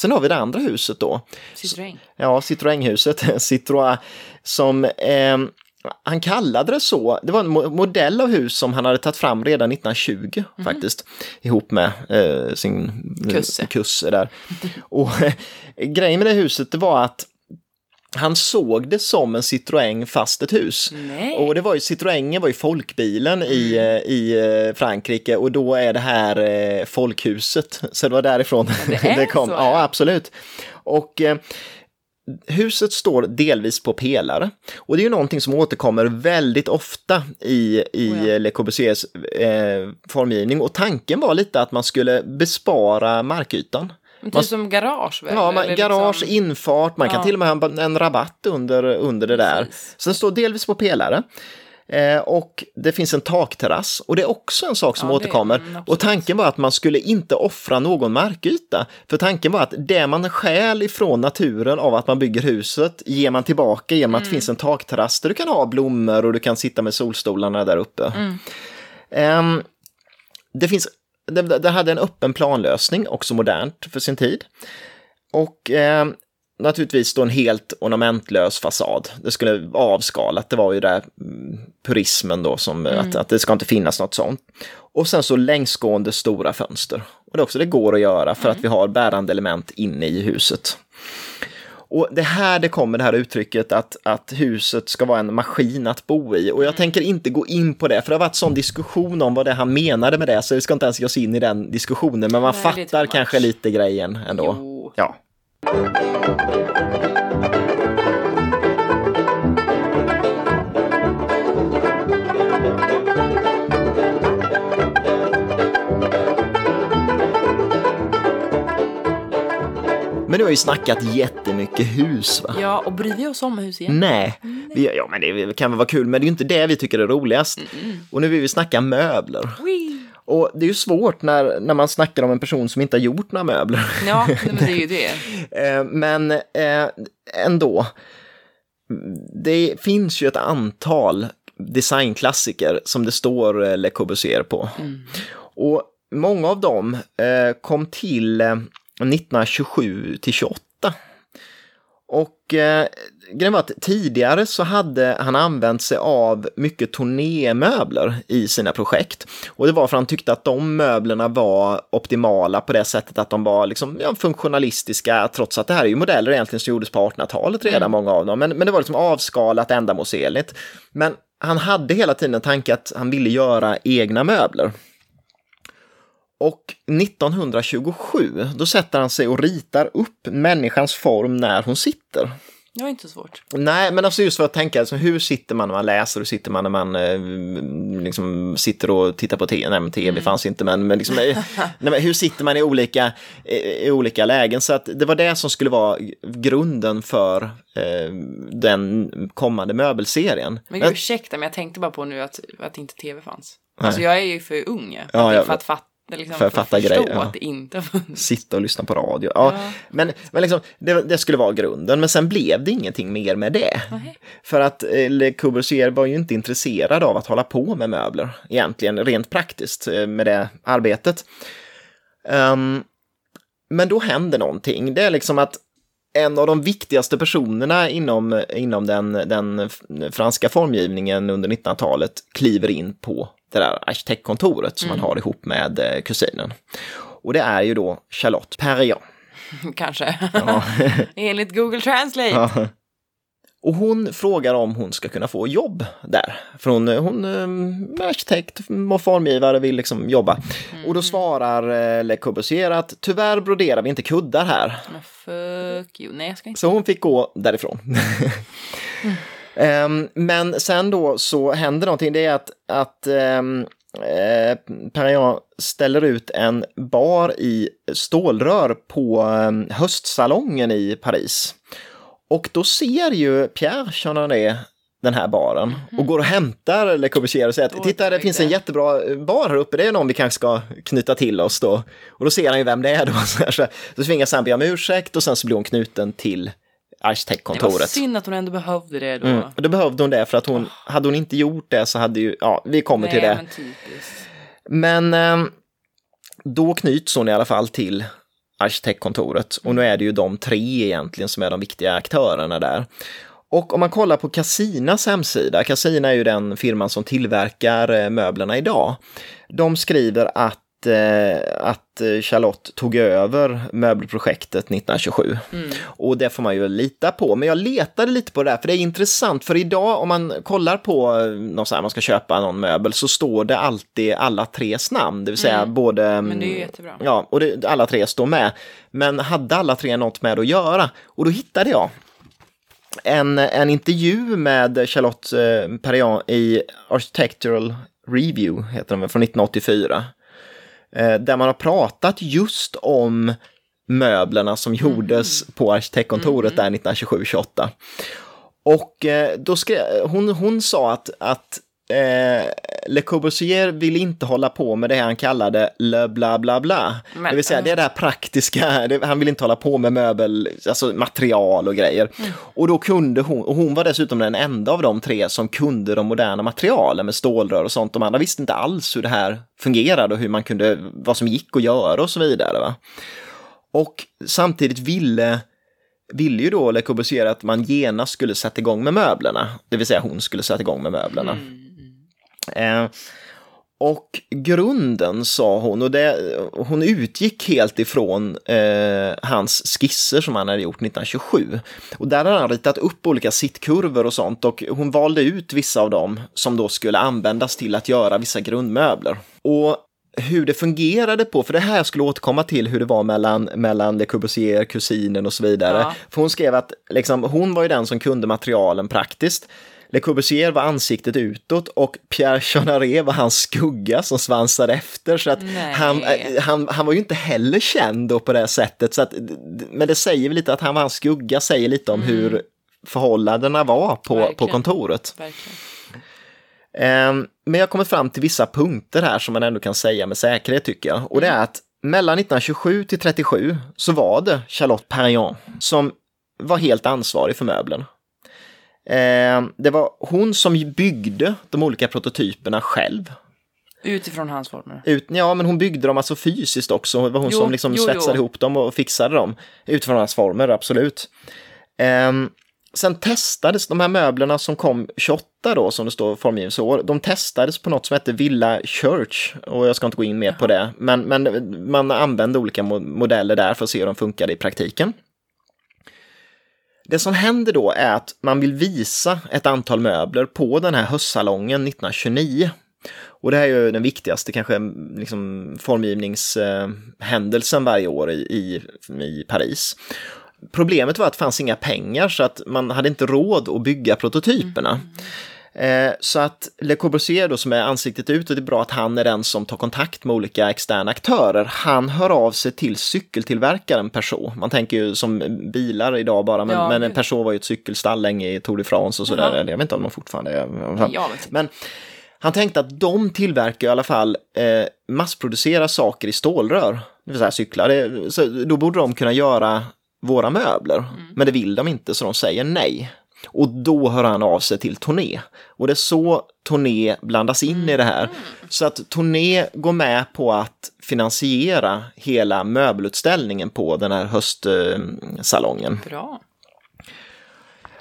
[SPEAKER 2] Sen har vi det andra huset då.
[SPEAKER 1] Citroën.
[SPEAKER 2] Ja, Citroën-huset, (laughs) Citroën, som eh, han kallade det så. Det var en mo- modell av hus som han hade tagit fram redan 1920 faktiskt, ihop med eh, sin
[SPEAKER 1] Kusse.
[SPEAKER 2] kusse där. Och eh, (laughs) grejen med det huset, det var att han såg det som en Citroën fast ett hus.
[SPEAKER 1] Nej.
[SPEAKER 2] Och det var ju Citroën var ju folkbilen i,
[SPEAKER 1] Mm.
[SPEAKER 2] eh, i eh, Frankrike och då är det här eh, folkhuset. Så det var därifrån
[SPEAKER 1] det är (laughs)
[SPEAKER 2] kom.
[SPEAKER 1] så,
[SPEAKER 2] Ja,
[SPEAKER 1] ja.
[SPEAKER 2] absolut. Och eh, huset står delvis på pelare. Och det är ju någonting som återkommer väldigt ofta i, i
[SPEAKER 1] Oh ja.
[SPEAKER 2] Le Corbusiers eh, formgivning. Och tanken var lite att man skulle bespara markytan.
[SPEAKER 1] Men
[SPEAKER 2] Man-
[SPEAKER 1] Typ som garage väl?
[SPEAKER 2] Ja, man, garage,
[SPEAKER 1] liksom-
[SPEAKER 2] infart, man kan
[SPEAKER 1] Ja.
[SPEAKER 2] till och med ha en, en rabatt under, under det där.
[SPEAKER 1] Precis.
[SPEAKER 2] Sen står delvis på pelare. Eh, och det finns en takterrass och det är också en sak som
[SPEAKER 1] Ja, det-
[SPEAKER 2] återkommer.
[SPEAKER 1] mm, absolut.
[SPEAKER 2] och tanken var att man skulle inte offra någon markyta. För tanken var att det man stjäl ifrån naturen av att man bygger huset ger man tillbaka genom
[SPEAKER 1] Mm.
[SPEAKER 2] att det finns en takterrass där du kan ha blommor och du kan sitta med solstolarna där uppe.
[SPEAKER 1] Mm.
[SPEAKER 2] Ehm, det finns, det, det hade en öppen planlösning, också modernt för sin tid. Och eh, naturligtvis då en helt ornamentlös fasad. Det skulle vara avskalat, det var ju där mm, purismen då, som, att, att det ska inte finnas något sånt. Och sen så längsgående stora fönster. Och det är också det går att göra för att vi har bärande element inne i huset. Och det här det kommer det här uttrycket att, att huset ska vara en maskin att bo i. Och jag tänker inte gå in på det, för det har varit sån diskussion om vad det han menade med det, så vi ska inte ens ge oss in i den diskussionen, men man
[SPEAKER 1] Nej,
[SPEAKER 2] fattar kanske lite grejen ändå.
[SPEAKER 1] Jo.
[SPEAKER 2] Ja. Men nu har vi snackat jättemycket hus va?
[SPEAKER 1] Ja, och bryr vi oss om hus igen?
[SPEAKER 2] Nej, vi, ja men det kan väl vara kul, men det är ju inte det vi tycker är roligast. Och nu vill vi snacka möbler.
[SPEAKER 1] Wee.
[SPEAKER 2] Och det är ju svårt när, när man snackar om en person som inte har gjort några möbler.
[SPEAKER 1] Ja, nej, men det är ju det. (laughs)
[SPEAKER 2] Eh, Men eh, ändå, det finns ju ett antal designklassiker som det står eh, Le Corbusier på. Och många av dem eh, kom till 1927 till 28. Och eh, grejen var att tidigare så hade han använt sig av mycket turnémöbler i sina projekt. Och det var för att han tyckte att de möblerna var optimala på det sättet att de var liksom, ja, funktionalistiska, trots att det här är ju modeller egentligen som gjordes på 1800-talet redan,
[SPEAKER 1] Mm.
[SPEAKER 2] många av dem. Men, men det var liksom avskalat, ändamålsenligt. Men han hade hela tiden en tanke att han ville göra egna möbler. Och 1927, då sätter han sig och ritar upp människans form när hon sitter.
[SPEAKER 1] Det var inte så svårt.
[SPEAKER 2] Nej, men alltså just för att tänka, alltså, hur sitter man när man läser, hur sitter man när man eh, liksom sitter och tittar på tv? Nej, men tv fanns inte, men, men, liksom, (laughs) nej, men hur sitter man i olika, i, olika lägen? Så att det var det som skulle vara grunden för eh, den kommande möbelserien.
[SPEAKER 1] Men gud, ursäkta, men jag tänkte bara på nu att, att inte tv fanns.
[SPEAKER 2] Nej.
[SPEAKER 1] Alltså jag är ju för ung för,
[SPEAKER 2] Ja,
[SPEAKER 1] att,
[SPEAKER 2] ja.
[SPEAKER 1] för att fatta, liksom,
[SPEAKER 2] För att fatta grejer, ja.
[SPEAKER 1] att det inte funnits.
[SPEAKER 2] sitta och lyssna på radio. Ja,
[SPEAKER 1] Ja.
[SPEAKER 2] Men, men liksom, det, det skulle vara grunden, men sen blev det ingenting mer med det.
[SPEAKER 1] Nej.
[SPEAKER 2] För att eh, Le Corbusier var ju inte intresserad av att hålla på med möbler, egentligen, rent praktiskt eh, med det arbetet. Ehm, men då händer någonting. Det är liksom att en av de viktigaste personerna inom, inom den, den franska formgivningen under 1900-talet kliver in på det där arkitektkontoret som man har ihop med eh, kusinen. Och det är ju då Charlotte Perriand. (laughs)
[SPEAKER 1] Kanske.
[SPEAKER 2] Ja. (laughs)
[SPEAKER 1] Enligt Google Translate.
[SPEAKER 2] Ja. Och hon frågar om hon ska kunna få jobb där. För hon, hon eh, är arkitekt och formgivare vill liksom jobba. Och då svarar eh, Le Corbusier att tyvärr broderar vi inte kuddar här.
[SPEAKER 1] Men fuck you. Nej, jag ska inte.
[SPEAKER 2] Så hon fick gå därifrån. (laughs) Ehm, men sen då så händer någonting, det är att, att um, eh, Perriand ställer ut en bar i stålrör på um, höstsalongen i Paris. Och då ser ju Pierre Chenanet den här baren och går och hämtar Le Corbusier och säger att titta det finns en jättebra bar här uppe, det är någon vi kanske ska knyta till oss då. Och då ser han ju vem det är då. (laughs) Så, här, så, så tvingas han be om ursäkt och sen så blir hon knuten till
[SPEAKER 1] Det var
[SPEAKER 2] arkitektkontoret.
[SPEAKER 1] synd att hon ändå behövde det då.
[SPEAKER 2] Mm. Och då behövde hon det för att hon, hade hon inte gjort det så hade ju, ja, vi kommer till
[SPEAKER 1] Nej,
[SPEAKER 2] det.
[SPEAKER 1] men typiskt.
[SPEAKER 2] Men ehm, då knyts hon i alla fall till arkitektkontoret och nu är det ju de tre egentligen som är de viktiga aktörerna där. Och om man kollar på Casinas hemsida, Casina är ju den firman som tillverkar eh, möblerna idag. De skriver att, att eh, Charlotte tog över möbelprojektet 1927. Och det får man ju lita på. Men jag letade lite på det där, för det är intressant. För idag om man kollar på eh, någon så här, man ska köpa någon möbel så står det alltid alla tres namn. Det vill säga både...
[SPEAKER 1] Men det är ju jättebra.
[SPEAKER 2] Ja, och det, alla tre står med. Men hade alla tre något med att göra? Och då hittade jag en, en intervju med Charlotte eh, Perriand i Architectural Review, heter den från 1984. Eh, där man har pratat just om möblerna som gjordes på arkitektkontoret där 1927-28. Och eh, då skrev, hon, hon sa att, att eh, Le Corbusier vill inte hålla på med det han kallade le bla bla bla.
[SPEAKER 1] Men,
[SPEAKER 2] det vill säga det är det här praktiska, det, han vill inte hålla på med möbel, alltså material och grejer. Och då kunde hon, och hon var dessutom den enda av de tre som kunde de moderna materialen med stålrör och sånt. De andra visste inte alls hur det här fungerade och hur man kunde, vad som gick att göra och så vidare. Va? Och samtidigt ville ville ju då Le Corbusier att man genast skulle sätta igång med möblerna. Det vill säga hon skulle sätta igång med möblerna. Eh, och grunden sa hon, och det, hon utgick helt ifrån eh, hans skisser som han hade gjort 1927. Och där hade han ritat upp olika sittkurvor och sånt och hon valde ut vissa av dem som då skulle användas till att göra vissa grundmöbler. Och hur det fungerade på, för det här skulle återkomma till hur det var mellan, mellan Le Corbusier, kusinen och så vidare.
[SPEAKER 1] Ja.
[SPEAKER 2] För hon skrev att liksom, hon var ju den som kunde materialen praktiskt. Le Corbusier var ansiktet utåt och Pierre Chenaret var hans skugga som svansade efter. Så att
[SPEAKER 1] Nej.
[SPEAKER 2] han, eh, han, han var ju inte heller känd då på det sättet. Så att, men det säger väl lite att han var hans skugga, säger lite om hur förhållandena var på, på
[SPEAKER 1] Verkligen.
[SPEAKER 2] kontoret.
[SPEAKER 1] Verkligen.
[SPEAKER 2] Ehm, Men jag har kommit fram till vissa punkter här som man ändå kan säga med säkerhet tycker jag. Och det är att mellan 1927 till 37 så var det Charlotte Perriand som var helt ansvarig för möblen. Ehm, Det var hon som byggde de olika prototyperna själv.
[SPEAKER 1] Utifrån hans former.
[SPEAKER 2] Ut, ja, men hon byggde dem alltså fysiskt också. Det var hon
[SPEAKER 1] Jo,
[SPEAKER 2] som liksom
[SPEAKER 1] jo,
[SPEAKER 2] svetsade
[SPEAKER 1] jo.
[SPEAKER 2] ihop dem och fixade dem utifrån hans former, absolut. Ehm, sen testades de här möblerna som kom 28 då, som det står formgivningsår, de testades på något som hette Villa Church och jag ska inte gå in mer på det, men, men man använde olika mo- modeller där för att se hur de funkade i praktiken. Det som händer då är att man vill visa ett antal möbler på den här höstsalongen 1929. Och det här är ju den viktigaste kanske liksom, formgivningshändelsen varje år i, i, i Paris. Problemet var att det fanns inga pengar så att man hade inte råd att bygga prototyperna. Mm. Eh, Så att Le Corbusier då som är ansiktet ut och det är bra att han är den som tar kontakt med olika externa aktörer. Han hör av sig till cykeltillverkaren Peugeot. Man tänker ju som bilar idag bara, men,
[SPEAKER 1] Ja,
[SPEAKER 2] men
[SPEAKER 1] gud.
[SPEAKER 2] Peugeot var ju ett cykelsstall länge i Tour de France och sådär. Jag vet inte om de fortfarande är.
[SPEAKER 1] Vet.
[SPEAKER 2] Men han tänkte att de tillverkar i alla fall eh, massproducera saker i stålrör, det vill säga cyklar. Det, så då borde de kunna göra våra möbler, men det vill de inte så de säger nej. Och då hör han av sig till Toné. Och det är så Toné blandas in i det här. Så att Toné går med på att finansiera hela möbelutställningen på den här höstsalongen.
[SPEAKER 1] Bra.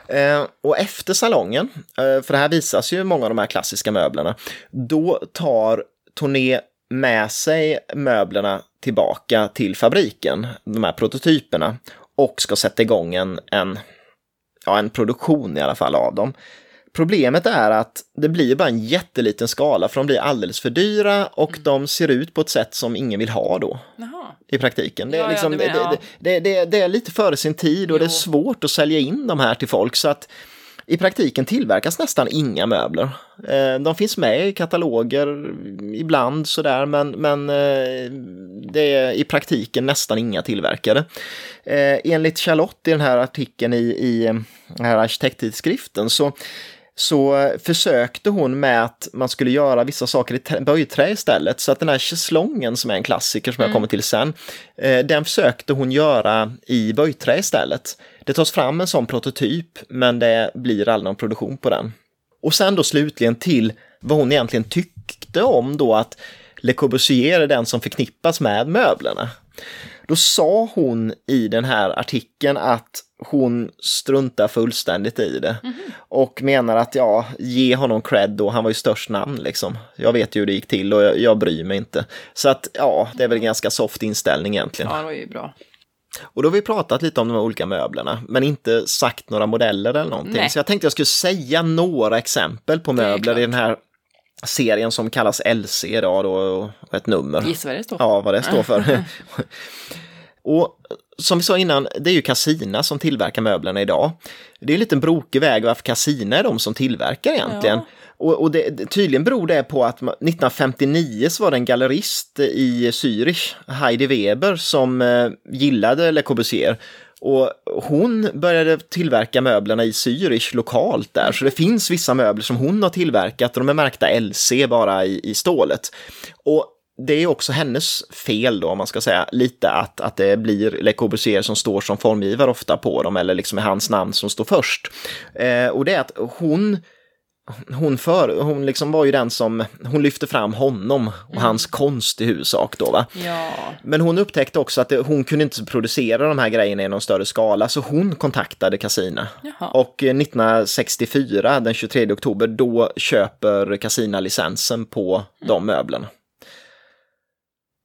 [SPEAKER 2] Eh, och efter salongen, eh, för det här visas ju många av de här klassiska möblerna, då tar Toné med sig möblerna tillbaka till fabriken, de här prototyperna, och ska sätta igång en, en, ja, en produktion i alla fall av dem. Problemet är att det blir bara en jätteliten skala för de blir alldeles för dyra och de ser ut på ett sätt som ingen vill ha då
[SPEAKER 1] Jaha.
[SPEAKER 2] i praktiken. Det är,
[SPEAKER 1] Ja, ja,
[SPEAKER 2] liksom,
[SPEAKER 1] menar,
[SPEAKER 2] det,
[SPEAKER 1] ja.
[SPEAKER 2] det, det, det är lite före sin tid och det är
[SPEAKER 1] Jo.
[SPEAKER 2] svårt att sälja in de här till folk så att i praktiken tillverkas nästan inga möbler. Eh, De finns med i kataloger ibland sådär men, men eh, det är i praktiken nästan inga tillverkade. Eh, Enligt Charlotte i den här artikeln i, i den här arkitekttidskriften så så försökte hon med att man skulle göra vissa saker i trä- böjträ istället. Så att den här schäslongen som är en klassiker som jag kommer till sen, den försökte hon göra i böjträ istället. Det tas fram en sån prototyp, men det blir aldrig någon produktion på den. Och sen då slutligen till vad hon egentligen tyckte om då att Le Corbusier är den som förknippas med möblerna. Då sa hon i den här artikeln att hon struntar fullständigt i det. Och menar att ja, ge honom cred då, han var ju störst namn liksom. Jag vet ju hur det gick till och jag, jag bryr mig inte. Så att ja, det är väl en ganska soft inställning egentligen.
[SPEAKER 1] Ja, det var ju bra.
[SPEAKER 2] Och då har vi pratat lite om de här olika möblerna, men inte sagt några modeller eller någonting.
[SPEAKER 1] Nej.
[SPEAKER 2] Så jag tänkte jag skulle säga några exempel på möbler i den här serien som kallas LC idag då, och ett nummer.
[SPEAKER 1] Gissa vad det står för.
[SPEAKER 2] Ja, vad det står för. (laughs) (laughs) och som vi sa innan, det är ju Casina som tillverkar möblerna idag. Det är en liten brokig väg varför Casina är de som tillverkar egentligen.
[SPEAKER 1] Ja.
[SPEAKER 2] Och, och det, tydligen beror det på att 1959 så var det en gallerist i Zürich, Heidi Weber, som eh, gillade Le Corbusier. Och hon började tillverka möblerna i Zürich lokalt där, så det finns vissa möbler som hon har tillverkat och de är märkta LC bara i, i stålet. Och det är också hennes fel då, om man ska säga, lite att, att det blir Le Corbusier som står som formgivare ofta på dem, eller liksom är hans namn som står först. Eh, och det är att hon hon, för, hon liksom var ju den som, hon lyfte fram honom och hans konst i huvudsak då va.
[SPEAKER 1] Ja.
[SPEAKER 2] Men hon upptäckte också att det, hon kunde inte producera de här grejerna i någon större skala, så hon kontaktade Casina.
[SPEAKER 1] Jaha.
[SPEAKER 2] Och eh, 1964, den 23 oktober, då köper Casina licensen på de möblerna.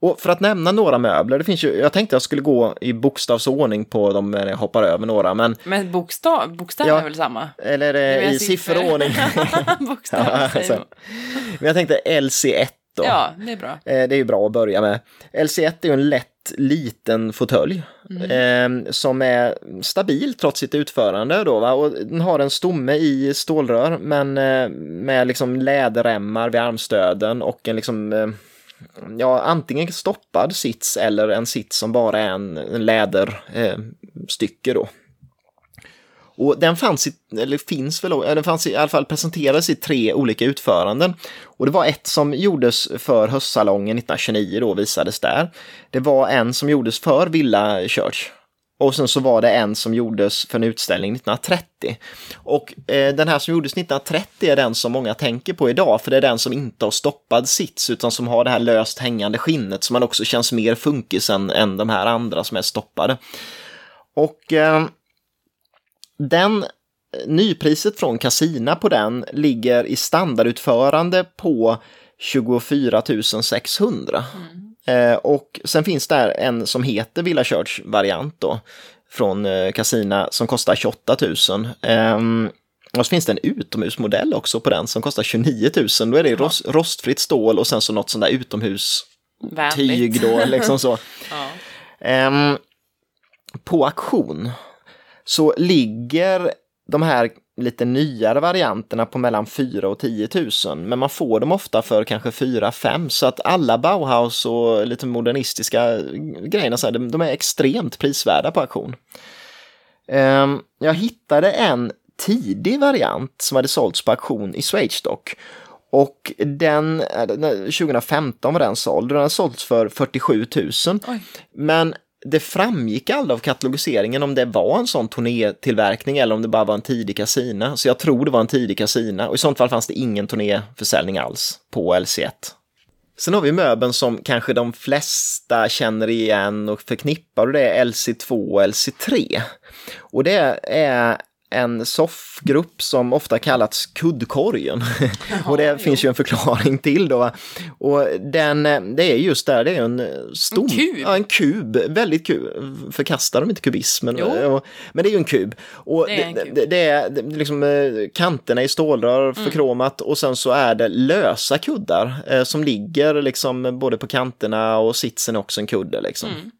[SPEAKER 2] Och för att nämna några möbler, det finns ju, jag tänkte jag skulle gå i bokstavsordning på dem när jag hoppar över några, men
[SPEAKER 1] Men bokstav, bokstäver
[SPEAKER 2] Ja.
[SPEAKER 1] är väl samma?
[SPEAKER 2] eller
[SPEAKER 1] Det
[SPEAKER 2] eh,
[SPEAKER 1] är
[SPEAKER 2] i sifferordning. (laughs)
[SPEAKER 1] bokstäver
[SPEAKER 2] Ja, alltså. Men jag tänkte LC1 då.
[SPEAKER 1] Ja, det är bra.
[SPEAKER 2] Eh, Det är ju bra att börja med. LC1 är ju en lätt liten fåtölj eh, som är stabil trots sitt utförande då va? och den har en stomme i stålrör men eh, med liksom läderremmar vid armstöden och en liksom eh, ja, antingen stoppad sits eller en sits som bara är en, en läderstycke eh, då. Och den fanns, i, eller finns väl, eller den fanns i alla fall presenterades i tre olika utföranden. Och det var ett som gjordes för höstsalongen 1929 då visades där. Det var en som gjordes för Villa Church. Och sen så var det en som gjordes för en utställning 1930. Och eh, den här som gjordes 1930 är den som många tänker på idag, för det är den som inte har stoppad sits, utan som har det här löst hängande skinnet, som man också känns mer funkis än, än de här andra som är stoppade. Och eh, Den eh, nypriset från Casina på den ligger i standardutförande på 24 600. Mm och sen finns det en som heter Villa Church variant då från eh, Casina som kostar 28 000. Eh, och så finns det en utomhusmodell också på den som kostar 29 000. Då är det rost, rostfritt stål och sen så något sånt där utomhustyg då, liksom så. (laughs)
[SPEAKER 1] Ja.
[SPEAKER 2] Ehm, på auktion så ligger de här lite nyare varianterna på mellan 4 och 10 000, men man får dem ofta för kanske 4-5 så att alla Bauhaus och lite modernistiska grejerna så här, de, de är extremt prisvärda på auktion. Ehm, jag hittade en tidig variant som hade sålts på auktion i Schweiz dock. Och den, eh, 2015 var den såld, den hade sålts för 47 000.
[SPEAKER 1] Oj.
[SPEAKER 2] Men det framgick aldrig av katalogiseringen om det var en sån turnétillverkning eller om det bara var en tidig kasina. Så jag tror det var en tidig kasina och i sånt fall fanns det ingen turnéförsäljning alls på LC1. Sen har vi möbeln som kanske de flesta känner igen och förknippar och det är LC2 och LC3. Och det är en soffgrupp som ofta kallats kuddkorgen. (laughs) och det finns ju en förklaring till då. Och den, det är just där, det är en stom,
[SPEAKER 1] En kub.
[SPEAKER 2] Ja, en kub, väldigt kub. Förkastar de inte kubismen?
[SPEAKER 1] Jo.
[SPEAKER 2] Och, men det är ju en kub. Och
[SPEAKER 1] Det är en kub.
[SPEAKER 2] Det, det är liksom eh, kanterna i stålrör
[SPEAKER 1] Mm.
[SPEAKER 2] förkromat och sen så är det lösa kuddar eh, som ligger liksom både på kanterna och sitsen är också en kudde liksom.
[SPEAKER 1] Mm.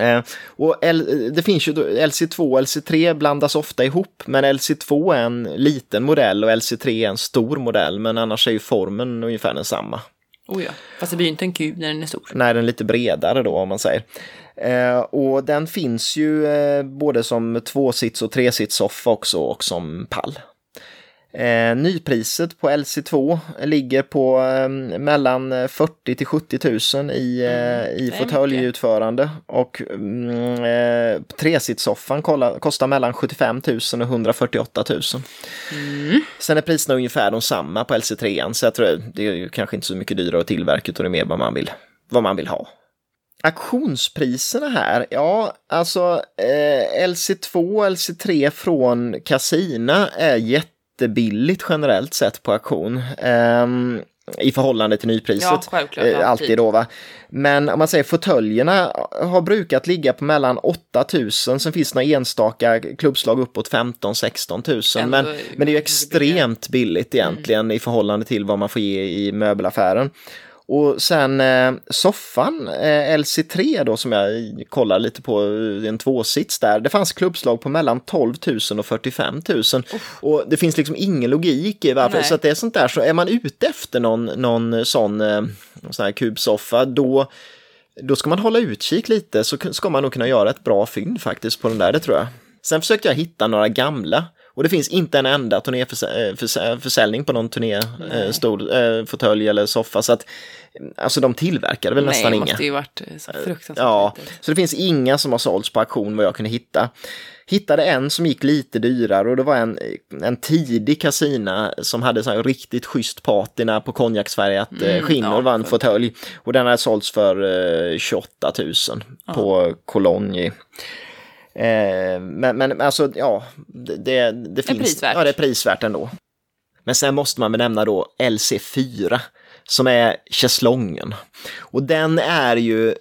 [SPEAKER 2] Eh, och L, det finns ju då, LC2 och LC3 blandas ofta ihop, men LC2 är en liten modell och LC3 är en stor modell, men annars är ju formen ungefär densamma.
[SPEAKER 1] Oh ja. Fast det blir ju inte en kub när den är stor.
[SPEAKER 2] När den är lite bredare då om man säger. Eh, och den finns ju eh, både som tvåsits och tresitssoffa också och som pall. Eh, nypriset på LC2 ligger på eh, mellan 40 till 70 000 i, eh, i
[SPEAKER 1] är
[SPEAKER 2] fåtöljutförande och mm, eh, tresitssoffan kostar mellan 75 000 och 148 000. Sen är priserna ungefär de samma på LC3 så jag tror det är kanske inte så mycket dyrare att tillverka utan det är mer vad man vill, vad man vill ha. Auktionspriserna här, ja alltså eh, LC2 och LC3 från Casina är jättebilligt generellt sett på auktion. ehm, I förhållande till nypriset.
[SPEAKER 1] Ja, självklart,
[SPEAKER 2] Eh,
[SPEAKER 1] alltid.
[SPEAKER 2] då va. Men om man säger fåtöljerna har brukat ligga på mellan 8000, sen finns det några enstaka klubbslag uppåt 15-16 000.
[SPEAKER 1] Ändå
[SPEAKER 2] Men, men det är ju extremt billigt egentligen i förhållande till vad man får ge i möbelaffären. Och sen eh, soffan, eh, LC3 då som jag kollar lite på, eh, en tvåsits där, det fanns klubbslag på mellan 12 000 och 45 000. Och det finns liksom ingen logik i varför,
[SPEAKER 1] Nej.
[SPEAKER 2] så att det är sånt där, så är man ute efter någon, någon sån, eh, sån här kubsoffa, då då ska man hålla utkik lite så ska man nog kunna göra ett bra fynd faktiskt på den där, det tror jag. Sen försökte jag hitta några gamla och det finns inte en enda turnéförsäljning på någon turné, eh, eh, fåtölj eller soffa så att alltså de tillverkade väl
[SPEAKER 1] Nej,
[SPEAKER 2] nästan
[SPEAKER 1] det
[SPEAKER 2] inga.
[SPEAKER 1] måste ju varit eh, så fruktansvärt
[SPEAKER 2] Ja,
[SPEAKER 1] litet.
[SPEAKER 2] så det finns inga som har sålts på auktion vad jag kunde hitta. Hittade en som gick lite dyrare och det var en, en tidig kasina som hade så riktigt schysst patina på konjaksfärgat mm, skinn
[SPEAKER 1] ja,
[SPEAKER 2] och det var en fåtölj. Och den hade sålts för eh, 28 000 på Cologne. Eh, men, men alltså, ja, det, det, finns.
[SPEAKER 1] prisvärt.
[SPEAKER 2] Ja, det är prisvärt ändå. Men sen måste man väl nämna då LC4 som är schäslongen. Och den är ju,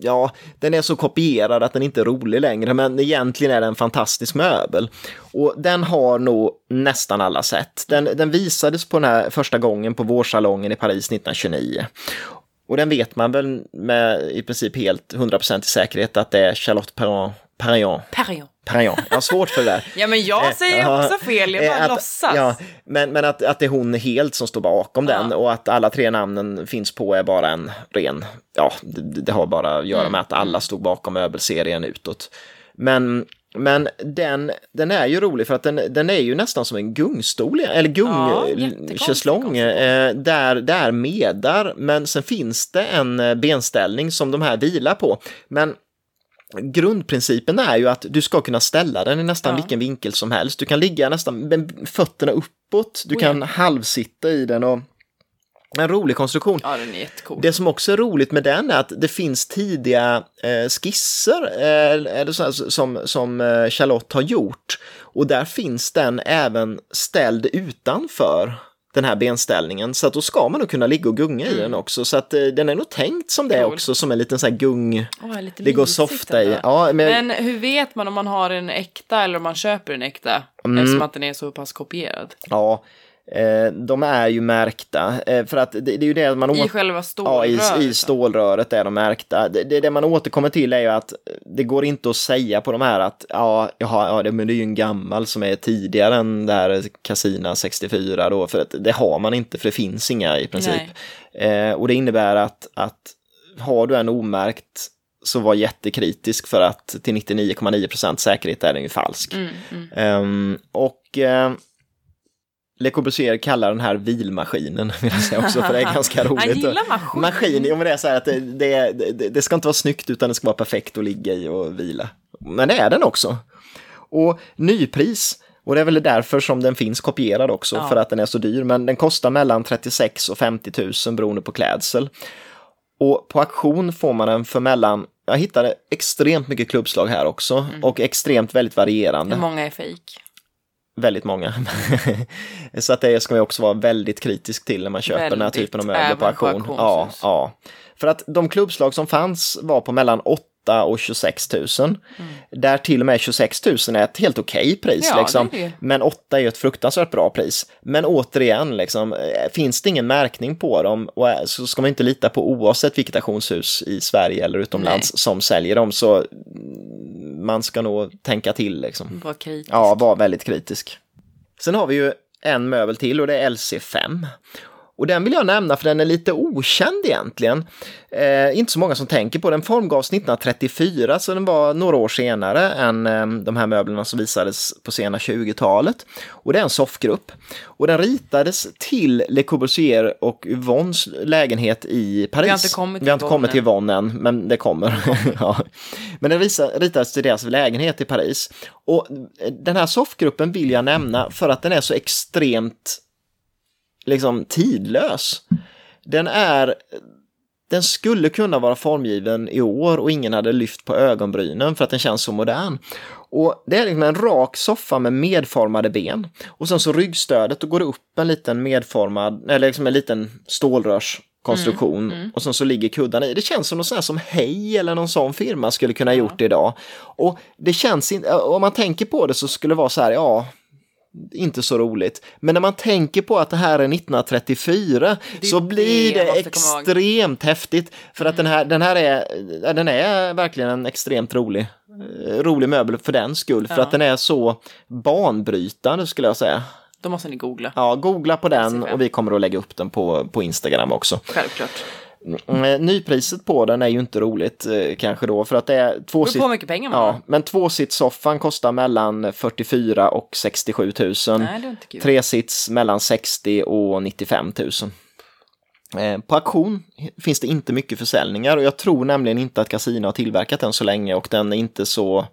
[SPEAKER 2] ja, den är så kopierad att den inte är rolig längre, men egentligen är den en fantastisk möbel. Och den har nog nästan alla sett. Den, den visades på den här första gången på vårsalongen i Paris 1929. Och den vet man väl med i princip helt 100% i säkerhet att det är Charlotte Perron. Perron.
[SPEAKER 1] Perrion.
[SPEAKER 2] Perron. Jag har svårt för det där. (laughs)
[SPEAKER 1] Ja, men jag
[SPEAKER 2] Eh,
[SPEAKER 1] säger
[SPEAKER 2] ja,
[SPEAKER 1] också fel. Jag bara
[SPEAKER 2] eh, att-
[SPEAKER 1] låtsas.
[SPEAKER 2] Ja, men men att, att det är hon helt som står bakom den
[SPEAKER 1] Ja.
[SPEAKER 2] och att alla tre namnen finns på är bara en ren, ja, det, det har bara att göra
[SPEAKER 1] Mm.
[SPEAKER 2] med att alla stod bakom möbelserien utåt. Men, men den, den är ju rolig för att den, den är ju nästan som en gungstol, eller
[SPEAKER 1] Ja,
[SPEAKER 2] gungschäslong,
[SPEAKER 1] konstruktion.
[SPEAKER 2] eh, där, där medar, men sen finns det en benställning som de här vilar på. Men grundprincipen är ju att du ska kunna ställa den i nästan
[SPEAKER 1] Ja.
[SPEAKER 2] vilken vinkel som helst. Du kan ligga nästan med fötterna uppåt, du
[SPEAKER 1] Oh ja.
[SPEAKER 2] kan halvsitta i den och En rolig konstruktion.
[SPEAKER 1] Ja.
[SPEAKER 2] Det som också är roligt med den är att det finns tidiga eh, skisser eh, eller så här, som, som eh, Charlotte har gjort. Och där finns den även ställd utanför den här benställningen. Så att då ska man nog kunna ligga och gunga i den också. Så att eh, den är nog tänkt som det
[SPEAKER 1] Cool.
[SPEAKER 2] också, som en liten sån här gung,
[SPEAKER 1] lite
[SPEAKER 2] ligga och softa i. Ja, men,
[SPEAKER 1] Men hur vet man om man har en äkta eller om man köper en äkta?
[SPEAKER 2] Mm.
[SPEAKER 1] Eftersom att den är så pass kopierad.
[SPEAKER 2] ja de är ju märkta. Eh, för att det, det är ju det man
[SPEAKER 1] I själva
[SPEAKER 2] Ja,
[SPEAKER 1] stålröret.
[SPEAKER 2] i, i stålröret är de märkta. Det, det, det man återkommer till är ju att det går inte att säga på de här att ja, jaha, ja det, men det är ju en gammal som är tidigare än det här Casina 64 då, för att det har man inte för det finns inga i princip. Eh, och det innebär att, att har du en omärkt så var jättekritisk för att till 99,9% säkerhet är den ju falsk.
[SPEAKER 1] Mm, mm.
[SPEAKER 2] Ehm, och eh, Le Corbusier kallar den här vilmaskinen, vill jag säga också, för det är ganska roligt.
[SPEAKER 1] Han gillar maskin.
[SPEAKER 2] Maskin, jo men det är så här att det, det, det, det ska inte vara snyggt utan det ska vara perfekt att ligga i och vila. Men det är den också. Och nypris, och det är väl därför som den finns kopierad också,
[SPEAKER 1] Ja.
[SPEAKER 2] för att den är så dyr, men den kostar mellan 36 och 50 000 beroende på klädsel. Och på auktion får man den för mellan, jag hittade extremt mycket klubbslag här också,
[SPEAKER 1] Mm.
[SPEAKER 2] och extremt väldigt varierande
[SPEAKER 1] Hur många är fejk?
[SPEAKER 2] Väldigt många. (laughs) så att det ska man också vara väldigt kritisk till när man köper den här
[SPEAKER 1] Väldigt,
[SPEAKER 2] typen av möbler på auktion. ja, ja. För att de klubbslag som fanns var på mellan 8 och 26 000. Där till och med 26 000 är ett helt okej pris.
[SPEAKER 1] Mm. Ja,
[SPEAKER 2] liksom.
[SPEAKER 1] det det.
[SPEAKER 2] Men 8 är ett fruktansvärt bra pris. Men återigen, liksom, eh, finns det ingen märkning på dem och eh, så ska man inte lita på oavsett vilket auktionshus i Sverige eller utomlands som säljer dem. Så mm, man ska nog tänka till. Liksom.
[SPEAKER 1] Var kritisk.
[SPEAKER 2] Ja, var väldigt kritisk. Sen har vi ju en möbel till och det är LC5. Och den vill jag nämna för den är lite okänd egentligen. Eh, inte så många som tänker på den. formgavs 1934 så den var några år senare än eh, de här möblerna som visades på sena 20-talet. Och det är en soffgrupp. Och den ritades till Le Corbusier och Yvonnes lägenhet i Paris.
[SPEAKER 1] Vi har inte kommit till
[SPEAKER 2] Vi inte kommit till
[SPEAKER 1] Yvonne
[SPEAKER 2] än, men det kommer. (laughs) ja. Men den ritades till deras lägenhet i Paris. Och den här soffgruppen vill jag nämna för att den är så extremt liksom tidlös. Den är den skulle kunna vara formgiven i år och ingen hade lyft på ögonbrynen för att den känns så modern. Och det är liksom en rak soffa med medformade ben. Och sen så ryggstödet, då går det upp en liten medformad, eller liksom en liten stålrörskonstruktion. Och sen så ligger kuddarna i. Det känns som något sånt här som Hej eller någon sån firma skulle kunna ha gjort det idag. Och det känns inte, om man tänker på det så skulle det vara så här, ja, inte så roligt. Men när man tänker på att det här är 1934
[SPEAKER 1] Det
[SPEAKER 2] så blir det extremt häftigt. För att den här, den här är, den är verkligen en extremt rolig, eh, rolig möbel för den skull. För
[SPEAKER 1] Ja.
[SPEAKER 2] att den är så banbrytande skulle jag säga.
[SPEAKER 1] Då måste ni googla.
[SPEAKER 2] Ja, googla på den
[SPEAKER 1] SC5.
[SPEAKER 2] och vi kommer att lägga upp den på, på Instagram också.
[SPEAKER 1] Självklart.
[SPEAKER 2] Mm, Nypriset på den är ju inte roligt eh, kanske då för att det är två
[SPEAKER 1] beror på mycket pengar man
[SPEAKER 2] Ja, men tvåsitssoffan kostar mellan 44 och 67 000.
[SPEAKER 1] Nej, det är inte kul.
[SPEAKER 2] Tresits mellan 60 och 95 000. Eh, På auktion finns det inte mycket försäljningar och jag tror nämligen inte att Casino har tillverkat den så länge och den är inte så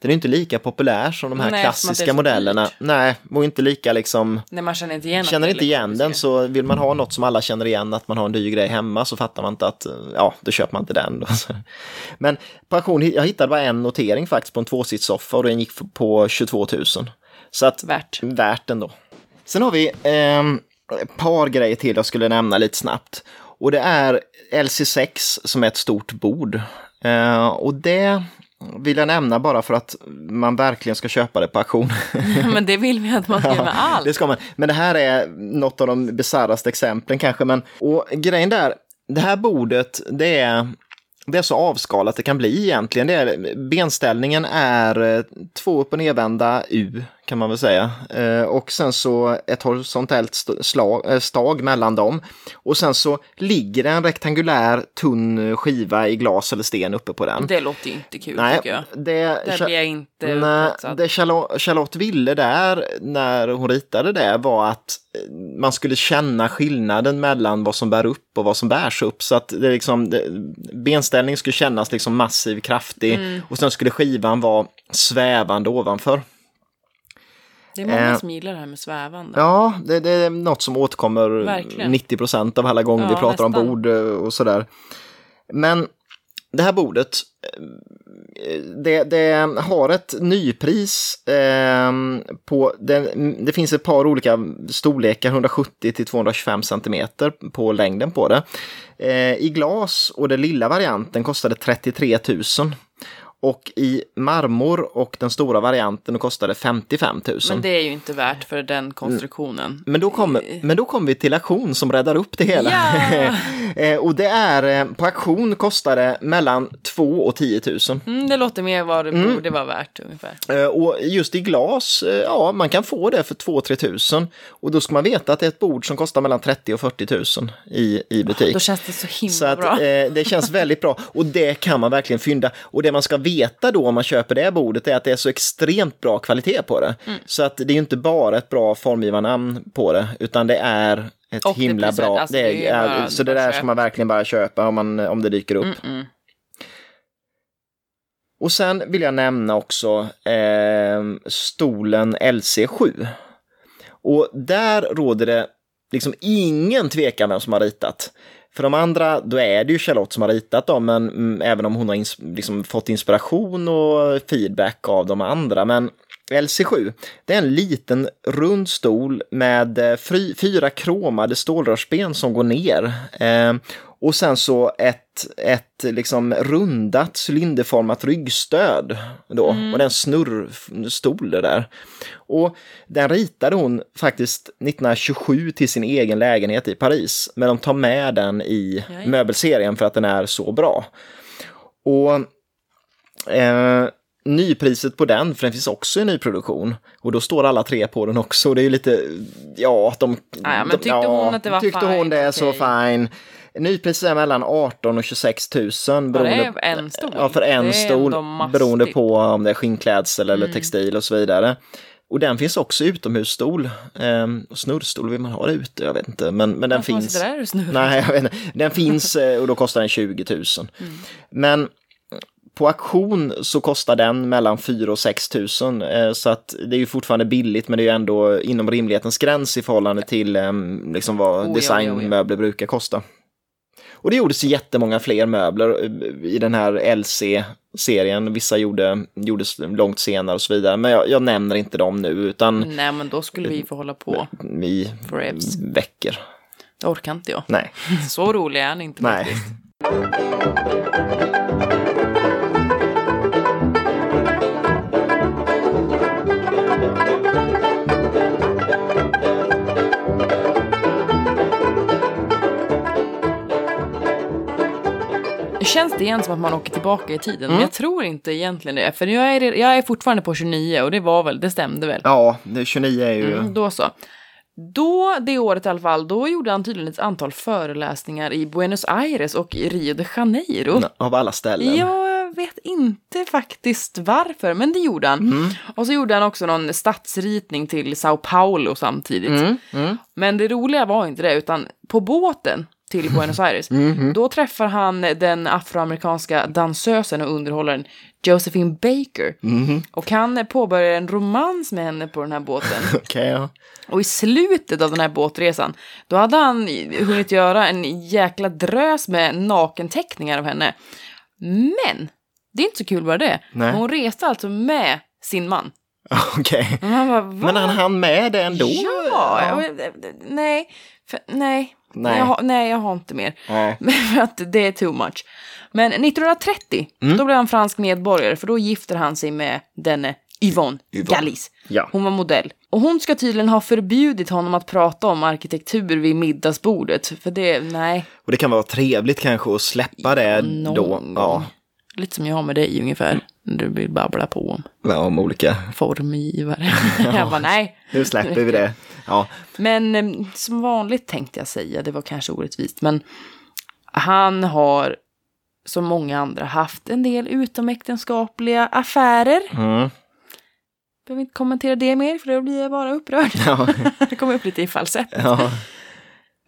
[SPEAKER 2] den är inte lika populär som de här
[SPEAKER 1] Nej,
[SPEAKER 2] klassiska modellerna.
[SPEAKER 1] dyrt.
[SPEAKER 2] Nej, och inte lika liksom
[SPEAKER 1] Nej, man känner inte igen
[SPEAKER 2] Känner inte igen den så vill man ha något som alla känner igen, att man har en dyr grej hemma så fattar man inte att, eh, ja, då köper man inte den. Då. (laughs) Men auktion, jag hittade bara en notering faktiskt på en tvåsitssoffa och den gick på 22 000. Så att
[SPEAKER 1] Värt.
[SPEAKER 2] värt ändå. Sen har vi ehm, ett par grejer till jag skulle nämna lite snabbt. Och det är LC6 som är ett stort bord. Eh, och det vill jag nämna bara för att man verkligen ska köpa det på auktion.
[SPEAKER 1] Men det vill vi att man ska göra med allt.
[SPEAKER 2] Det ska man. Men det här är något av de bisarraste exemplen kanske. Men, och grejen där, det här bordet, det är, det är så avskalat det kan bli egentligen. Det är, benställningen är eh, två upp och nedvända U kan man väl säga. Eh, och sen så ett horisontellt slag, eh, stag mellan dem. Och sen så ligger det en rektangulär tunn skiva i glas eller sten uppe på den.
[SPEAKER 1] Det låter ju inte kul
[SPEAKER 2] Nej,
[SPEAKER 1] tycker jag.
[SPEAKER 2] det,
[SPEAKER 1] Där blir jag inte
[SPEAKER 2] Nej, det Charlotte, Charlotte ville där när hon ritade det var att man skulle känna skillnaden mellan vad som bär upp och vad som bärs upp. Så att det liksom, det, benställningen skulle kännas liksom massiv, kraftig
[SPEAKER 1] Mm.
[SPEAKER 2] och sen skulle skivan vara svävande ovanför.
[SPEAKER 1] Det är många
[SPEAKER 2] Eh,
[SPEAKER 1] som gillar det här med svävande.
[SPEAKER 2] Ja, det, det är något som återkommer
[SPEAKER 1] Verkligen.
[SPEAKER 2] 90 procent av alla gånger vi
[SPEAKER 1] Ja,
[SPEAKER 2] pratar om
[SPEAKER 1] nästan.
[SPEAKER 2] bord eh, och sådär. Men det här bordet, eh, det, det har ett nypris eh, på, det, det finns ett par olika storlekar, 170 till 225 centimeter på längden på det. Eh, I glas och den lilla varianten kostade 33 000. Och i marmor och den stora varianten kostade 55 000.
[SPEAKER 1] Men det är ju inte värt för den konstruktionen.
[SPEAKER 2] Men då kommer men då kommer vi till auktion som räddar upp det hela. (laughs) Eh, och det är, eh, på auktion kostar det mellan 2 och 10 000.
[SPEAKER 1] Mm, det låter mer vad det
[SPEAKER 2] Mm.
[SPEAKER 1] borde vara värt ungefär.
[SPEAKER 2] Eh, och just i glas, eh, ja man kan få det för 2-3 tusen. Och då ska man veta att det är ett bord som kostar mellan 30 och 40 000 i, i butik.
[SPEAKER 1] Då känns det så himla
[SPEAKER 2] Så att,
[SPEAKER 1] bra.
[SPEAKER 2] eh, det känns väldigt bra och det kan man verkligen fynda. Och det man ska veta då om man köper det bordet är att det är så extremt bra kvalitet på det.
[SPEAKER 1] Mm.
[SPEAKER 2] Så att det är ju inte bara ett bra formgivarnamn på det, utan det är ett
[SPEAKER 1] Och det
[SPEAKER 2] himla
[SPEAKER 1] priset,
[SPEAKER 2] bra.
[SPEAKER 1] alltså,
[SPEAKER 2] det
[SPEAKER 1] det
[SPEAKER 2] är,
[SPEAKER 1] är bara-
[SPEAKER 2] så det där ska man verkligen bara köpa om, man, om det dyker upp.
[SPEAKER 1] Mm, mm.
[SPEAKER 2] Och sen vill jag nämna också eh, stolen LC7. Och där råder det liksom ingen tvekan vem som har ritat. För de andra, då är det ju Charlotte som har ritat dem, men mm, även om hon har ins- liksom fått inspiration och feedback av de andra. Men LC7, det är en liten rund stol med eh, fyra kromade stålrörsben som går ner. Eh, och sen så ett, ett liksom rundat cylinderformat ryggstöd. Då. Och det är en snurrstol det där. Och den ritade hon faktiskt 1927 till sin egen lägenhet i Paris. Men de tar med den i
[SPEAKER 1] Jaj.
[SPEAKER 2] möbelserien för att den är så bra. Och eh, nypriset på den, för den finns också i nyproduktion. Och då står alla tre på den också. Det är ju lite, ja, de...
[SPEAKER 1] ja, men
[SPEAKER 2] de-
[SPEAKER 1] tyckte hon att det var
[SPEAKER 2] Tyckte
[SPEAKER 1] fine,
[SPEAKER 2] hon det är så fine. Nypriset är mellan 18 och 26 000.
[SPEAKER 1] det är en stol?
[SPEAKER 2] Ja, för en stol. Beroende på om det är skinnklädsel eller
[SPEAKER 1] Mm.
[SPEAKER 2] textil och så vidare. Och den finns också utomhusstol. Ehm, snurrstol vill man ha det ute, jag vet inte. Men, men den
[SPEAKER 1] Varför
[SPEAKER 2] finns.
[SPEAKER 1] där?
[SPEAKER 2] Nej, jag vet inte. Den finns (laughs) eh, och då kostar den 20 000.
[SPEAKER 1] Mm.
[SPEAKER 2] Men på auktion så kostar den mellan 4 och 6 000. eh, Så att det är ju fortfarande billigt men det är ju ändå inom rimlighetens gräns i förhållande till em, liksom vad
[SPEAKER 1] Oh, ja,
[SPEAKER 2] designmöbler brukar kosta. Och det gjordes jättemånga fler möbler eh, i den här LC-serien. Vissa gjorde, gjordes långt senare och så vidare. Men jag, jag nämner inte dem nu utan
[SPEAKER 1] Nej, men då skulle vi få hålla på
[SPEAKER 2] i veckor.
[SPEAKER 1] Det orkar inte jag.
[SPEAKER 2] Nej, (laughs)
[SPEAKER 1] Så rolig är han inte
[SPEAKER 2] nej.
[SPEAKER 1] faktiskt. Känns det igen som att man åker tillbaka i tiden?
[SPEAKER 2] Mm.
[SPEAKER 1] Men jag tror inte egentligen det. För jag är, jag är fortfarande på 29 och det var väl, det stämde väl?
[SPEAKER 2] Ja, det 29 är ju...
[SPEAKER 1] Mm, då så. Då, det året i alla fall, då gjorde han tydligen ett antal föreläsningar i Buenos Aires och i Rio de Janeiro.
[SPEAKER 2] Av alla ställen.
[SPEAKER 1] Jag vet inte faktiskt varför, men det gjorde han.
[SPEAKER 2] Mm.
[SPEAKER 1] Och så gjorde han också någon stadsritning till Sao Paulo samtidigt.
[SPEAKER 2] Mm, mm.
[SPEAKER 1] Men det roliga var inte det, utan på båten till Buenos Aires,
[SPEAKER 2] Mm-hmm.
[SPEAKER 1] då träffar han den afroamerikanska dansösen och underhållaren Josephine Baker.
[SPEAKER 2] Mm-hmm.
[SPEAKER 1] Och han påbörjar en romans med henne på den här båten. (laughs)
[SPEAKER 2] Okej, ja.
[SPEAKER 1] Och i slutet av den här båtresan, då hade han hunnit göra en jäkla drös med nakenteckningar av henne. Men, det är inte så kul bara det.
[SPEAKER 2] Nej.
[SPEAKER 1] Hon reste alltså med sin man. (laughs)
[SPEAKER 2] Okej.
[SPEAKER 1] Va?
[SPEAKER 2] Men han hann med det ändå?
[SPEAKER 1] Ja, jag- nej, för, nej.
[SPEAKER 2] Nej.
[SPEAKER 1] Jag, har- nej, jag har inte mer. (laughs) Men för att det är too much. Men 1930,
[SPEAKER 2] Mm.
[SPEAKER 1] då blev han fransk medborgare, för då gifter han sig med denne Yvonne,
[SPEAKER 2] Yvonne.
[SPEAKER 1] Gallis.
[SPEAKER 2] Ja.
[SPEAKER 1] Hon var modell. Och hon ska tydligen ha förbjudit honom att prata om arkitektur vid middagsbordet. För det, nej,
[SPEAKER 2] Och det kan vara trevligt kanske att släppa det
[SPEAKER 1] någon
[SPEAKER 2] då. Ja.
[SPEAKER 1] Lite som jag har med dig ungefär. Du vill babbla på om
[SPEAKER 2] ja, om olika.
[SPEAKER 1] formgivare. (laughs) jag bara, nej.
[SPEAKER 2] Nu släpper vi det. Ja.
[SPEAKER 1] Men eh, som vanligt tänkte jag säga, det var kanske orättvist, men han har som många andra haft en del utomäktenskapliga affärer.
[SPEAKER 2] Mm.
[SPEAKER 1] Behöver inte kommentera det mer, för då blir jag bara upprörd.
[SPEAKER 2] Ja. (laughs)
[SPEAKER 1] det kommer upp lite i falsett.
[SPEAKER 2] ja.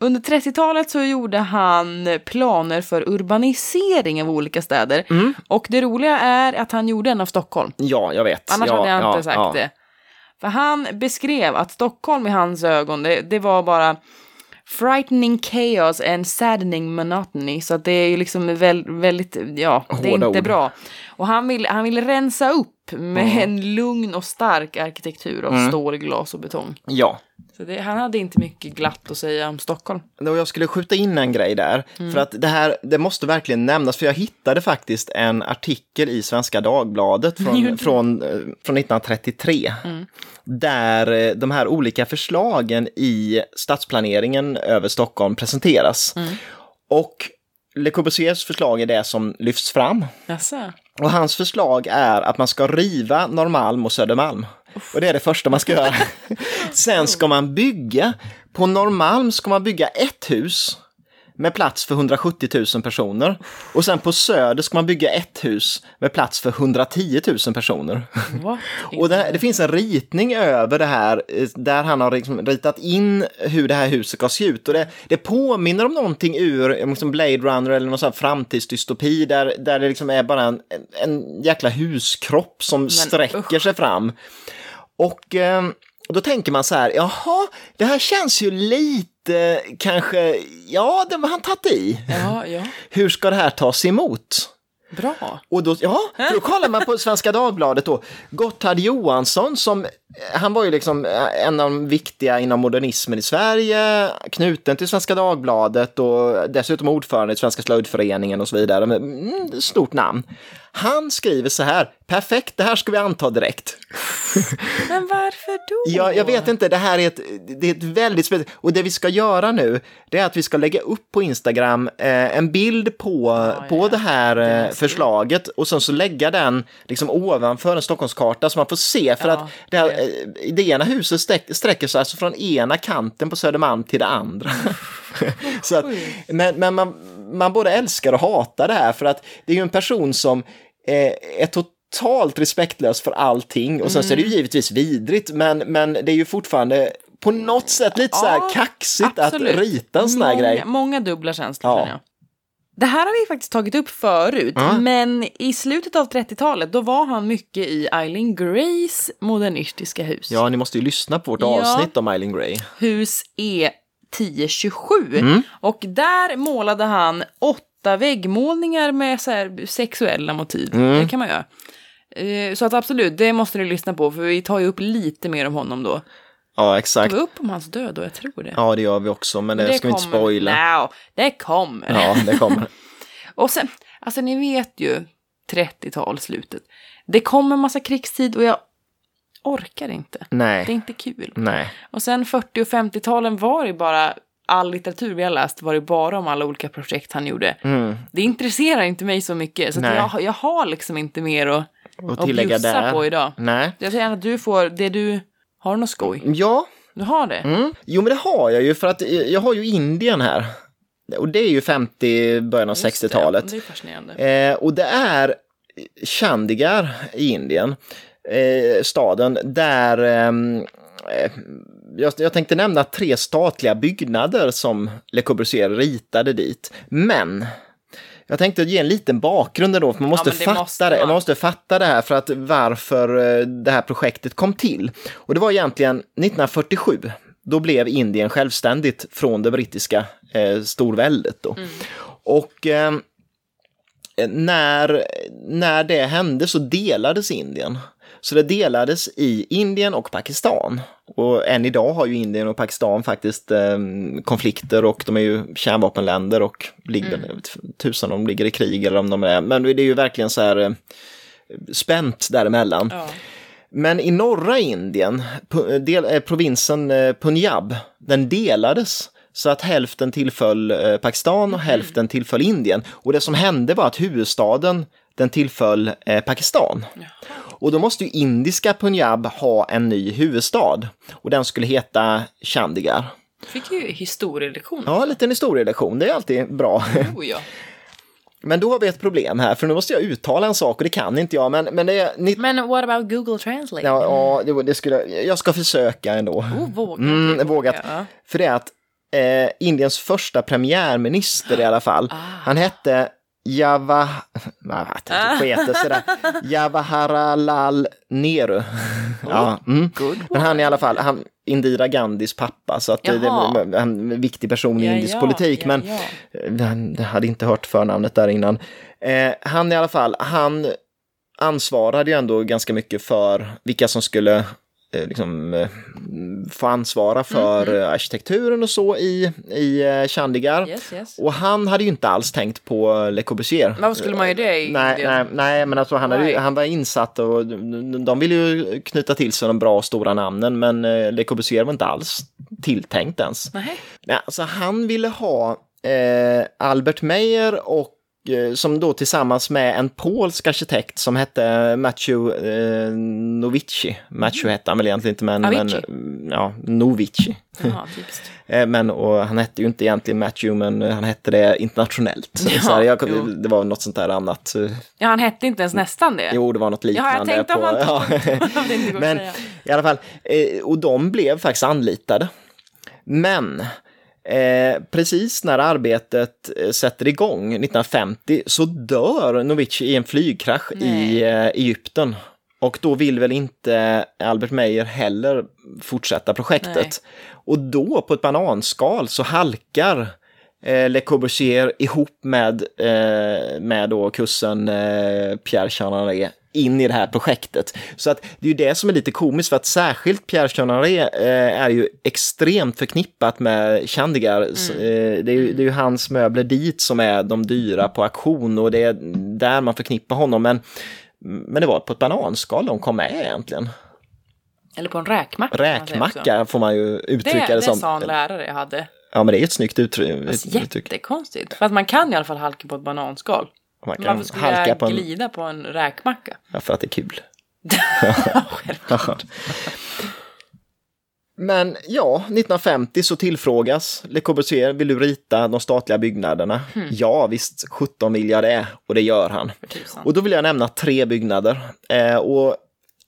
[SPEAKER 1] Under 30-talet så gjorde han planer för urbanisering av olika städer. Och det roliga är att han gjorde en av Stockholm.
[SPEAKER 2] Ja, jag vet.
[SPEAKER 1] Annars
[SPEAKER 2] ja,
[SPEAKER 1] hade jag
[SPEAKER 2] ja,
[SPEAKER 1] inte sagt
[SPEAKER 2] ja.
[SPEAKER 1] det. För han beskrev att Stockholm i hans ögon, det, det var bara frightening chaos and saddening monotony. Så att det är ju liksom väl, väldigt, ja, det är
[SPEAKER 2] Hårda
[SPEAKER 1] inte
[SPEAKER 2] ord.
[SPEAKER 1] bra. Och han vill, han vill rensa upp med en lugn och stark arkitektur av stål, glas och betong.
[SPEAKER 2] Ja.
[SPEAKER 1] Så det, han hade inte mycket glatt att säga om Stockholm.
[SPEAKER 2] Och jag skulle skjuta in en grej där. För att det här, det måste verkligen nämnas. För jag hittade faktiskt en artikel i Svenska Dagbladet (laughs) från, från, eh, från 1933. Där eh, de här olika förslagen i stadsplaneringen över Stockholm presenteras. Och Le Corbusiers förslag är det som lyfts fram.
[SPEAKER 1] Jaså?
[SPEAKER 2] Och hans förslag är att man ska riva Norrmalm och Södermalm. Och det är det första man ska göra. (laughs) Sen ska man bygga, på Norrmalm ska man bygga ett hus med plats för 170 000 personer. Och sen på Söder ska man bygga ett hus med plats för 110 000 personer. Och det, det finns en ritning över det här eh, där han har liksom ritat in hur det här huset ska se ut. Och det, det påminner om någonting ur eh, liksom Blade Runner eller någon sån här framtidsdystopi där, där det liksom är bara en, en jäkla huskropp som sträcker sig fram. Och eh, då tänker man så här, jaha, det här känns ju lite kanske, ja, det har han tagit i.
[SPEAKER 1] Ja, ja.
[SPEAKER 2] Hur ska det här tas emot?
[SPEAKER 1] Bra.
[SPEAKER 2] Och då, ja, då kollar man på Svenska Dagbladet då. Gotthard Johansson som, han var ju liksom en av de viktiga inom modernismen i Sverige, knuten till Svenska Dagbladet och dessutom ordförande i Svenska slöjdföreningen och så vidare. Men, mm, stort namn. Han skriver så här, perfekt, det här ska vi anta direkt. (laughs)
[SPEAKER 1] Men varför då?
[SPEAKER 2] Ja, jag vet inte, det här är ett, det är ett väldigt speciellt, och det vi ska göra nu, det är att vi ska lägga upp på Instagram eh, en bild på, på
[SPEAKER 1] ja.
[SPEAKER 2] det här
[SPEAKER 1] Det
[SPEAKER 2] eh, förslaget och sen så lägga den liksom ovanför en Stockholmskarta så man får se, för
[SPEAKER 1] Ja,
[SPEAKER 2] att det, här, eh, det ena huset sträck, sträcker sig alltså från ena kanten på Södermalm till det andra. (laughs) så att, men men man, man både älskar och hatar det här, för att det är ju en person som eh, är totalt respektlös för allting och sen så är det
[SPEAKER 1] Mm.
[SPEAKER 2] ju givetvis vidrigt men, men det är ju fortfarande på något sätt lite så här
[SPEAKER 1] Ja,
[SPEAKER 2] kaxigt
[SPEAKER 1] absolut.
[SPEAKER 2] att rita en sån här
[SPEAKER 1] många,
[SPEAKER 2] grej.
[SPEAKER 1] Många dubbla känslor
[SPEAKER 2] Ja.
[SPEAKER 1] jag. Det här har vi faktiskt tagit upp förut,
[SPEAKER 2] Ja.
[SPEAKER 1] men i slutet av 30-talet då var han mycket i Eileen Grays modernistiska hus.
[SPEAKER 2] Ja, ni måste ju lyssna på vårt
[SPEAKER 1] Ja.
[SPEAKER 2] avsnitt om Eileen Gray.
[SPEAKER 1] Hus E1027.
[SPEAKER 2] Mm.
[SPEAKER 1] Och där målade han åtta väggmålningar med så här sexuella motiv.
[SPEAKER 2] Mm.
[SPEAKER 1] Det kan man göra. Eh, Så att absolut, det måste ni lyssna på, för vi tar ju upp lite mer om honom då.
[SPEAKER 2] Ja,
[SPEAKER 1] Tar
[SPEAKER 2] exakt.
[SPEAKER 1] vi upp om hans död då? Jag tror det.
[SPEAKER 2] Ja, det gör vi också, men det, ska vi inte
[SPEAKER 1] kommer-
[SPEAKER 2] spoila.
[SPEAKER 1] No, det kommer.
[SPEAKER 2] Ja, det kommer. (laughs)
[SPEAKER 1] Och sen, alltså ni vet ju 30-tal slutet. Det kommer massa krigstid och jag orkar inte. Det är
[SPEAKER 2] Nej,
[SPEAKER 1] inte kul.
[SPEAKER 2] nej.
[SPEAKER 1] Och sen 40 och 50-talen var det bara, all litteratur vi har läst var det bara om alla olika projekt han gjorde.
[SPEAKER 2] Mm.
[SPEAKER 1] Det intresserar inte mig så mycket, så att
[SPEAKER 2] Nej.
[SPEAKER 1] jag, jag har liksom inte mer att,
[SPEAKER 2] Och
[SPEAKER 1] att
[SPEAKER 2] tillägga
[SPEAKER 1] bjussa
[SPEAKER 2] där.
[SPEAKER 1] på idag.
[SPEAKER 2] Nej.
[SPEAKER 1] Jag säger att du får det du... Har du något skoj?
[SPEAKER 2] Ja,
[SPEAKER 1] Du har det?
[SPEAKER 2] mm. jo men det har jag ju för att jag har ju Indien här. Och det är ju 50, början av
[SPEAKER 1] Just det.
[SPEAKER 2] 60-talet.
[SPEAKER 1] Det är fascinerande.
[SPEAKER 2] Eh, och det är Chandigarh i Indien, eh, staden, där ehm, eh, jag, jag tänkte nämna tre statliga byggnader som Le Corbusier ritade dit. Men jag tänkte ge en liten bakgrund då, för man måste,
[SPEAKER 1] men det
[SPEAKER 2] fatta
[SPEAKER 1] måste
[SPEAKER 2] det.
[SPEAKER 1] man.
[SPEAKER 2] Man måste fatta det här för att varför eh, det här projektet kom till. Och det var egentligen 1947. Då blev Indien självständigt från det brittiska eh, storväldet. Då. Och eh, när, när det hände så delades Indien. Så det delades i Indien och Pakistan. Och än idag har ju Indien och Pakistan faktiskt eh, konflikter och de är ju kärnvapenländer och ligger, inte tusan om de ligger i krig eller om de är, men det är ju verkligen så här eh, spänt däremellan.
[SPEAKER 1] Ja.
[SPEAKER 2] Men i norra Indien, del, eh, provinsen eh, Punjab, den delades så att hälften tillföll eh, Pakistan och hälften tillföll Indien. Och det som hände var att huvudstaden, den tillföll Pakistan. Och då måste ju indiska Punjab ha en ny huvudstad. Och den skulle heta Chandigarh.
[SPEAKER 1] Fick ju historielektion.
[SPEAKER 2] Ja, en liten historielektion, det är alltid bra.
[SPEAKER 1] Oh, ja. (laughs)
[SPEAKER 2] Men då har vi ett problem här, för nu måste jag uttala en sak och det kan inte jag. Men, men det. Ni,
[SPEAKER 1] Men what about Google Translate?
[SPEAKER 2] ja, ja det, det skulle, jag ska försöka ändå.
[SPEAKER 1] Oh, vågat.
[SPEAKER 2] Mm, vågat.
[SPEAKER 1] Ja.
[SPEAKER 2] För det är att eh, Indiens första premiärminister i alla fall,
[SPEAKER 1] Ah.
[SPEAKER 2] han hette Java... (laughs) Jag vet inte, skete sådär. (laughs) Javaharlal Nehru. Ja, mm. Men han är i alla fall, han, Indira Gandhis pappa, så att det, är en viktig person i
[SPEAKER 1] Ja,
[SPEAKER 2] indisk
[SPEAKER 1] ja,
[SPEAKER 2] politik.
[SPEAKER 1] ja,
[SPEAKER 2] men. Eh, han jag hade inte hört förnamnet där innan. Eh, han i alla fall, han ansvarade ju ändå ganska mycket för vilka som skulle eh, liksom, eh, få ansvara för
[SPEAKER 1] Mm,
[SPEAKER 2] eh, arkitekturen och så i, i eh, Chandigarh.
[SPEAKER 1] Yes, yes.
[SPEAKER 2] Och han hade ju inte alls tänkt på Le Corbusier.
[SPEAKER 1] Varför skulle man ju det i
[SPEAKER 2] Nej, nej, nej, men alltså han, hade, han var insatt och de- ville ju knyta till sig de bra och stora namnen, men eh, Le Corbusier var inte alls tilltänkt ens.
[SPEAKER 1] Nej.
[SPEAKER 2] Nej, alltså han ville ha eh, Albert Meyer och eh, som då tillsammans med en polsk arkitekt som hette Maciu eh, Novici. Maciu hette han väl egentligen inte, men, men
[SPEAKER 1] Avicii.
[SPEAKER 2] ja, Novici.
[SPEAKER 1] Jaha. (laughs)
[SPEAKER 2] Eh, Men, och han hette ju inte egentligen Maciu, men han hette det internationellt. (laughs)
[SPEAKER 1] Ja,
[SPEAKER 2] så här, jag, det var något sånt där annat. eh,
[SPEAKER 1] Ja, han hette inte ens nästan det.
[SPEAKER 2] Jo, det var något
[SPEAKER 1] Ja, jag
[SPEAKER 2] liknande.
[SPEAKER 1] tänkte om (laughs)
[SPEAKER 2] på,
[SPEAKER 1] han
[SPEAKER 2] ja.
[SPEAKER 1] om inte går
[SPEAKER 2] Men i alla fall, eh, och de blev faktiskt anlitade. Men eh, precis när arbetet eh, sätter igång 1950 så dör Novici i en flygkrasch i
[SPEAKER 1] Nej.
[SPEAKER 2] eh, Egypten. Och då vill väl inte Albert Meyer heller fortsätta projektet.
[SPEAKER 1] Nej.
[SPEAKER 2] Och då på ett bananskal så halkar eh, Le Corbusier ihop med, eh, med då kussen eh, Pierre Chanaré in i det här projektet. Så att det är ju det som är lite komiskt för att särskilt Pierre Chanaré eh, är ju extremt förknippat med Chandigarh. S- Eh, det, är ju, det är ju hans möbler dit som är de dyra på auktion och det är där man förknippar honom. Men, men det var på ett bananskal de kom med egentligen.
[SPEAKER 1] Eller på en räkmacka.
[SPEAKER 2] Räkmacka får man ju uttrycka
[SPEAKER 1] Det,
[SPEAKER 2] det,
[SPEAKER 1] det
[SPEAKER 2] som.
[SPEAKER 1] sa en lärare jag hade.
[SPEAKER 2] Ja, men det är ett snyggt uttryck.
[SPEAKER 1] Alltså, jättekonstigt. För att man kan i alla fall halka på ett bananskal.
[SPEAKER 2] Man kan
[SPEAKER 1] varför skulle
[SPEAKER 2] halka
[SPEAKER 1] jag
[SPEAKER 2] på en...
[SPEAKER 1] glida på en räkmacka?
[SPEAKER 2] Ja, för att det är kul. (laughs)
[SPEAKER 1] Självklart.
[SPEAKER 2] Men ja, 1950 så tillfrågas Le Corbusier, vill du rita de statliga byggnaderna?
[SPEAKER 1] Hmm.
[SPEAKER 2] Ja, visst, 17 vill jag det. Och det gör han. Och då vill jag nämna tre byggnader. Eh, och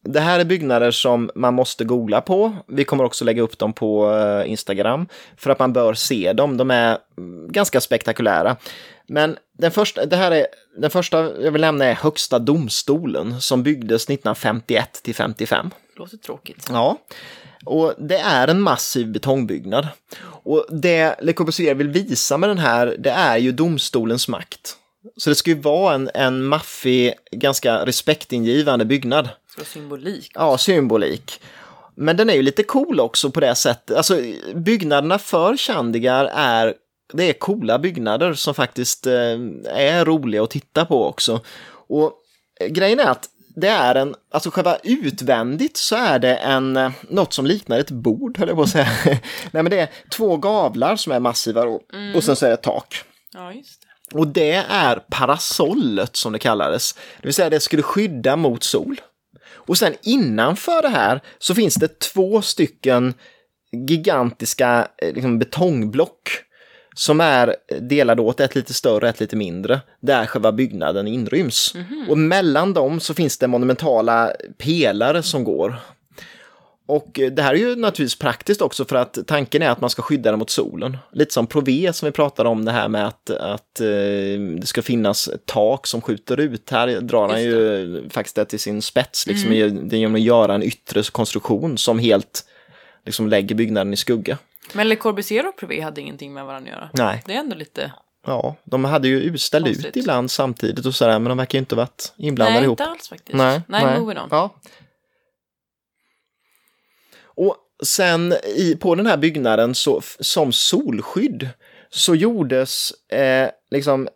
[SPEAKER 2] det här är byggnader som man måste googla på. Vi kommer också lägga upp dem på eh, Instagram för att man bör se dem. De är mm, ganska spektakulära. Men den första, det här är, den första jag vill nämna är Högsta domstolen som byggdes 1951 till 55.
[SPEAKER 1] Låter tråkigt.
[SPEAKER 2] Ja, och det är en massiv betongbyggnad. Och det Le Corbusier vill visa med den här, det är ju domstolens makt. Så det ska ju vara en, en maffig, ganska respektingivande byggnad.
[SPEAKER 1] Det ska symbolik.
[SPEAKER 2] Ja, symbolik. Men den är ju lite cool också på det sättet. Alltså byggnaderna för Chandigarh är, det är coola byggnader som faktiskt eh, är roliga att titta på också. Och eh, grejen är att det är en, alltså själva utvändigt så är det en, eh, något som liknar ett bord höll jag på att säga. (laughs) Nej men det är två gavlar som är massiva då, och sen så är det ett tak.
[SPEAKER 1] Ja, just det.
[SPEAKER 2] Och det är parasollet som det kallades. Det vill säga det skulle skydda mot sol. Och sen innanför det här så finns det två stycken gigantiska liksom, betongblock som är delade åt, ett lite större, ett lite mindre, där själva byggnaden inryms. Och mellan dem så finns det monumentala pelare som går. Och det här är ju naturligtvis praktiskt också för att tanken är att man ska skydda den mot solen. Lite som Prové som vi pratade om det här med att, att eh, det ska finnas ett tak som skjuter ut. Här drar han ju faktiskt det till sin spets, liksom, är genom att göra en yttre konstruktion som helt liksom, lägger byggnaden i skugga.
[SPEAKER 1] Men Le Corbusier och Privé hade ingenting med varandra att göra.
[SPEAKER 2] Nej,
[SPEAKER 1] Det är ändå lite...
[SPEAKER 2] ja, de hade ju utställt ut ibland samtidigt och sådär, men de verkar ju inte ha varit inblandade
[SPEAKER 1] Nej,
[SPEAKER 2] ihop.
[SPEAKER 1] inte alls faktiskt.
[SPEAKER 2] Nej,
[SPEAKER 1] nej, moving on.
[SPEAKER 2] Ja. Och sen i, på den här byggnaden så som solskydd så gjordes eh, liksom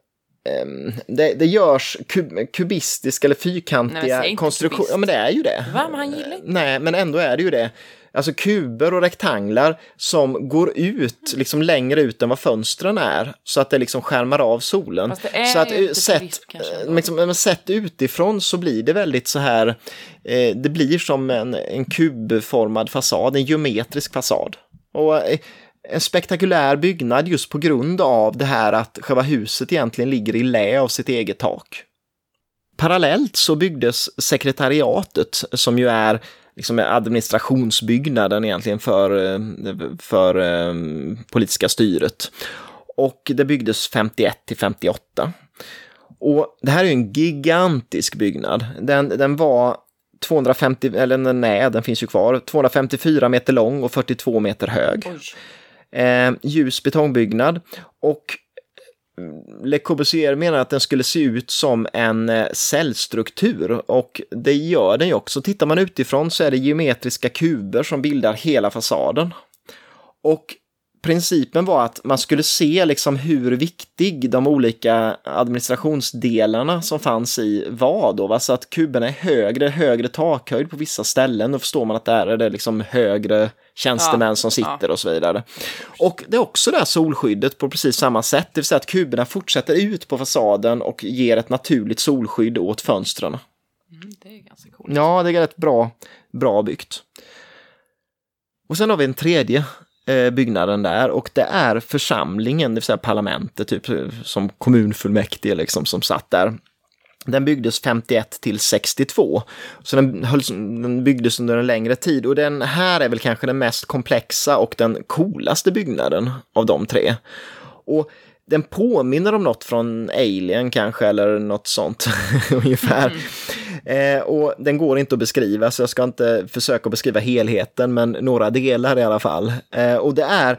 [SPEAKER 2] ehm, det, det görs kub, kubistiska eller
[SPEAKER 1] Nej,
[SPEAKER 2] fyrkantiga konstruktioner. Ja, men det är ju det.
[SPEAKER 1] Va, men han gillar inte-
[SPEAKER 2] Nej, men ändå är det ju det. Alltså kuber och rektanglar som går ut, liksom längre ut än vad fönstren är, så att det liksom skärmar av solen. Så att eh, sett, eh, liksom, men sett utifrån så blir det väldigt så här, eh, det blir som en, en kubformad fasad, en geometrisk fasad. Och eh, en spektakulär byggnad just på grund av det här att själva huset egentligen ligger i lä av sitt eget tak. Parallellt så byggdes sekretariatet som ju är liksom administrationsbyggnaden egentligen för, eh, för eh, politiska styret. Och det byggdes 51 till 58. Och det här är ju en gigantisk byggnad. Den, den var 250, eller nej, den finns ju kvar, 254 meter lång och 42 meter hög.
[SPEAKER 1] Oj.
[SPEAKER 2] Eh, ljus betongbyggnad och Le Corbusier menar att den skulle se ut som en eh, cellstruktur och det gör den ju också. Tittar man utifrån så är det geometriska kuber som bildar hela fasaden. Och principen var att man skulle se liksom hur viktig de olika administrationsdelarna som fanns i var då. Va? Så att kuberna är högre, högre takhöjd på vissa ställen. Då förstår man att där är det liksom högre tjänstemän
[SPEAKER 1] Ja,
[SPEAKER 2] som sitter och så vidare. Och det är också det här solskyddet på precis samma sätt, det vill säga att kuberna fortsätter ut på fasaden och ger ett naturligt solskydd åt fönstren.
[SPEAKER 1] Mm, det är ganska coolt.
[SPEAKER 2] Ja, det är rätt bra, bra byggt. Och sen har vi en tredje eh, byggnaden där och det är församlingen, det vill säga parlamentet, typ som kommunfullmäktige liksom som satt där. Den byggdes 51 till 62, så den, hölls, den byggdes under en längre tid och den här är väl kanske den mest komplexa och den coolaste byggnaden av de tre. Och den påminner om något från Alien kanske eller något sånt (laughs) ungefär. Eh, och den går inte att beskriva så jag ska inte försöka beskriva helheten men några delar i alla fall. Eh, och det är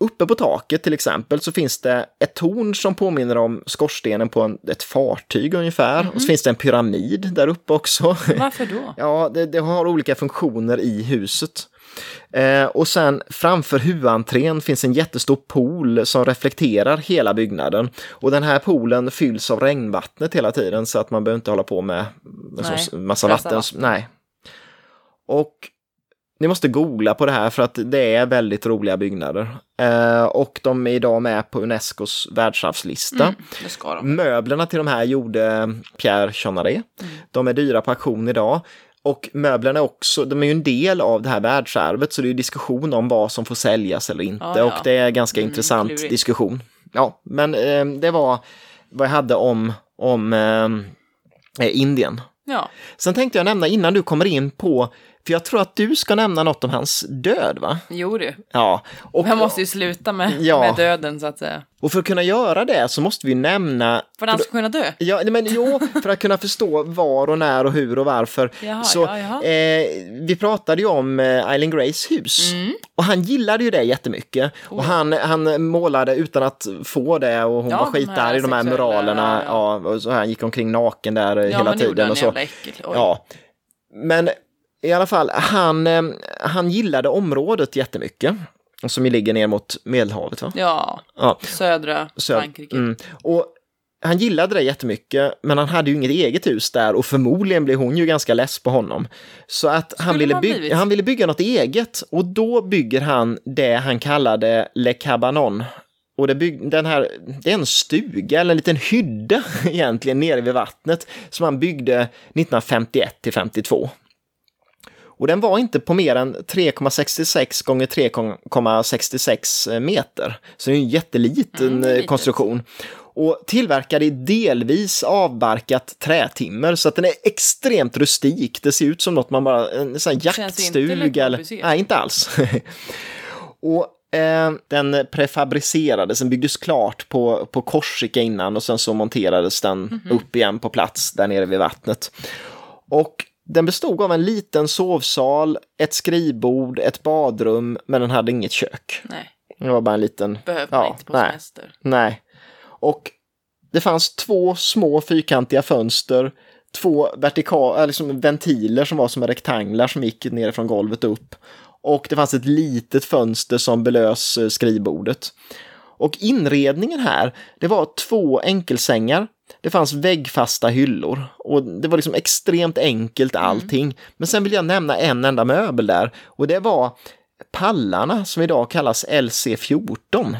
[SPEAKER 2] Uppe på taket till exempel så finns det ett torn som påminner om skorstenen på en, ett fartyg ungefär. Och så finns det en pyramid där uppe också.
[SPEAKER 1] Varför då? (laughs)
[SPEAKER 2] Ja, det, det har olika funktioner i huset. Eh, och sen framför huvudentrén finns en jättestor pool som reflekterar hela byggnaden. Och den här poolen fylls av regnvattnet hela tiden så att man behöver inte hålla på med
[SPEAKER 1] Nej,
[SPEAKER 2] så, massa vatten.
[SPEAKER 1] vatten.
[SPEAKER 2] Nej. Och ni måste googla på det här för att det är väldigt roliga byggnader. Eh, och de är idag med på Unescos världsarvslista.
[SPEAKER 1] Mm.
[SPEAKER 2] Möblerna till de här gjorde Pierre Chonaret.
[SPEAKER 1] Mm.
[SPEAKER 2] De är dyra på auktion idag. Och möblerna är också, de är ju en del av det här världsarvet så det är ju diskussion om vad som får säljas eller inte
[SPEAKER 1] Ja, ja.
[SPEAKER 2] och det är ganska
[SPEAKER 1] Mm,
[SPEAKER 2] intressant
[SPEAKER 1] klurigt.
[SPEAKER 2] diskussion. Ja, men eh, det var vad jag hade om, om eh, Indien.
[SPEAKER 1] Ja,
[SPEAKER 2] Sen tänkte jag nämna innan du kommer in på, för jag tror att du ska nämna något om hans död va?
[SPEAKER 1] jo du.
[SPEAKER 2] Ja. Och,
[SPEAKER 1] Jag måste ju sluta med,
[SPEAKER 2] Ja.
[SPEAKER 1] med döden så att säga.
[SPEAKER 2] och för att kunna göra det så måste vi nämna
[SPEAKER 1] För att han ska kunna dö.
[SPEAKER 2] Ja, men jo, för att kunna förstå var och när och hur och varför. (laughs)
[SPEAKER 1] Jaha,
[SPEAKER 2] så,
[SPEAKER 1] ja, jaha.
[SPEAKER 2] Eh, vi pratade ju om eh, Eileen Grays hus
[SPEAKER 1] Mm.
[SPEAKER 2] och han gillade ju det jättemycket. Och han, han målade utan att få det och hon
[SPEAKER 1] Ja,
[SPEAKER 2] var
[SPEAKER 1] här
[SPEAKER 2] i de här muralerna.
[SPEAKER 1] ja,
[SPEAKER 2] Ja, och så han gick omkring naken där eh,
[SPEAKER 1] Ja,
[SPEAKER 2] hela
[SPEAKER 1] men det gjorde
[SPEAKER 2] tiden
[SPEAKER 1] han jävla äckel. Oj.
[SPEAKER 2] Ja, men i alla fall, han, eh, han gillade området jättemycket. Som ju ligger ner mot Medelhavet va?
[SPEAKER 1] Ja,
[SPEAKER 2] Ja.
[SPEAKER 1] södra Frankrike.
[SPEAKER 2] Mm. Och han gillade det jättemycket, men han hade ju inget eget hus där och förmodligen blev hon ju ganska less på honom. Så att han ville, by- han ville bygga något eget och då bygger han det han kallade Le Cabanon. Och det, bygg- den här, det är en stuga eller en liten hydda (laughs) egentligen nere vid vattnet som han byggde 1951 till 52. Och den var inte på mer än 3,66 gånger 3,66 meter. Så det är en jätteliten
[SPEAKER 1] Mm,
[SPEAKER 2] eh, konstruktion. Och tillverkad i delvis avbarkat trätimmer så att den är extremt rustik. Det ser ut som något man bara, en sån här
[SPEAKER 1] inte
[SPEAKER 2] jaktstuga. Eller, nej, inte alls. (laughs) och eh, den prefabricerades, den byggdes klart på, på Korsika innan och sen så monterades den
[SPEAKER 1] Mhm.
[SPEAKER 2] upp igen på plats där nere vid vattnet. Och den bestod av en liten sovsal, ett skrivbord, ett badrum, men den hade inget kök.
[SPEAKER 1] Nej,
[SPEAKER 2] Det var bara en liten...
[SPEAKER 1] behöver man
[SPEAKER 2] ja,
[SPEAKER 1] inte på
[SPEAKER 2] nej.
[SPEAKER 1] semester.
[SPEAKER 2] Nej. Och det fanns två små fyrkantiga fönster, två vertikala, liksom ventiler som var som rektanglar som gick ner från golvet upp. Och det fanns ett litet fönster som belös eh, skrivbordet. Och inredningen här, det var två enkelsängar, det fanns väggfasta hyllor och det var liksom extremt enkelt allting. Men sen vill jag nämna en enda möbel där och det var pallarna som idag kallas LC14.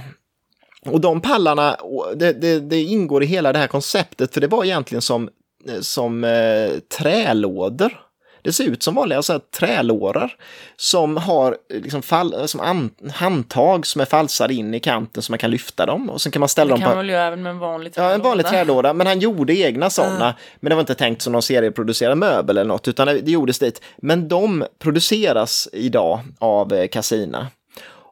[SPEAKER 2] Och de pallarna, det, det, det ingår i hela det här konceptet, för det var egentligen som, eh, som eh, trälådor. Det ser ut som vanliga så här, trälårar som har eh, liksom fall, som an, handtag som är falsade in i kanten så man kan lyfta dem och sen kan man ställa
[SPEAKER 1] Det
[SPEAKER 2] dem
[SPEAKER 1] kan
[SPEAKER 2] på...
[SPEAKER 1] man väl göra även med en vanlig
[SPEAKER 2] Ja, en vanlig
[SPEAKER 1] trälåda.
[SPEAKER 2] trälåda, men han gjorde egna sådana. Men det var inte tänkt som någon serieproducerad möbel eller något, utan det det gjordes dit. Men de produceras idag av eh, Casina.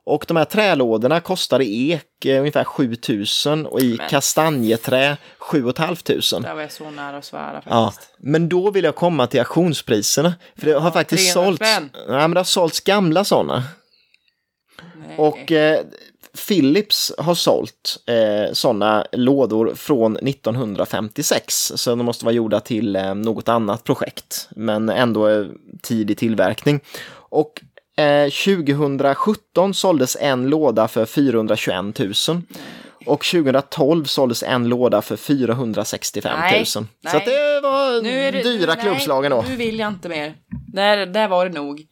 [SPEAKER 2] Och de här trälådorna kostar i ek eh, ungefär 7000 och i
[SPEAKER 1] Men-
[SPEAKER 2] kastanjeträ 7500.
[SPEAKER 1] Där var jag så nära att svära
[SPEAKER 2] Ja,
[SPEAKER 1] faktiskt.
[SPEAKER 2] men då vill jag komma till auktionspriserna. För det har
[SPEAKER 1] Ja,
[SPEAKER 2] faktiskt
[SPEAKER 1] 300
[SPEAKER 2] sålts,
[SPEAKER 1] spänn.
[SPEAKER 2] men det har sålts gamla sådana.
[SPEAKER 1] Nej.
[SPEAKER 2] Och eh, Philips har sålt eh, sådana lådor från 1956. Så de måste vara gjorda till eh, något annat projekt. Men ändå eh, tidig tillverkning. Och eh, 2017 såldes en låda för 421 000. Och 2012 såldes en låda för 465 000.
[SPEAKER 1] Nej,
[SPEAKER 2] Så
[SPEAKER 1] nej.
[SPEAKER 2] det var
[SPEAKER 1] Nu är det,
[SPEAKER 2] dyra
[SPEAKER 1] nej,
[SPEAKER 2] klubbslagen då.
[SPEAKER 1] Nu vill jag inte mer. Där, där var det nog.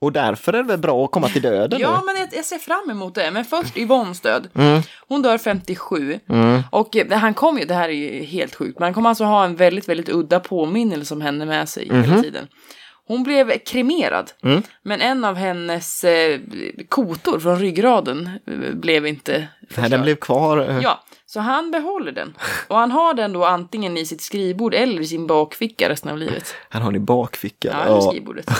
[SPEAKER 2] Och därför är det väl bra att komma till döden
[SPEAKER 1] Ja,
[SPEAKER 2] nu.
[SPEAKER 1] men jag, jag ser fram emot det. Men först Yvonnes död.
[SPEAKER 2] Mm.
[SPEAKER 1] Hon dör 57.
[SPEAKER 2] Mm.
[SPEAKER 1] Och eh, han kommer ju, det här är ju helt sjukt, men han kommer alltså ha en väldigt, väldigt udda påminnelse om henne med sig hela tiden. Hon blev kremerad.
[SPEAKER 2] Mm.
[SPEAKER 1] men en av hennes eh, kotor från ryggraden eh, blev inte
[SPEAKER 2] Nej,
[SPEAKER 1] förstörd.
[SPEAKER 2] den blev kvar. eh,
[SPEAKER 1] Ja, så han behåller den. Och han har den då antingen i sitt skrivbord eller i sin bakficka resten av livet.
[SPEAKER 2] Han har den i bakfickan.
[SPEAKER 1] Ja, eller skrivbordet.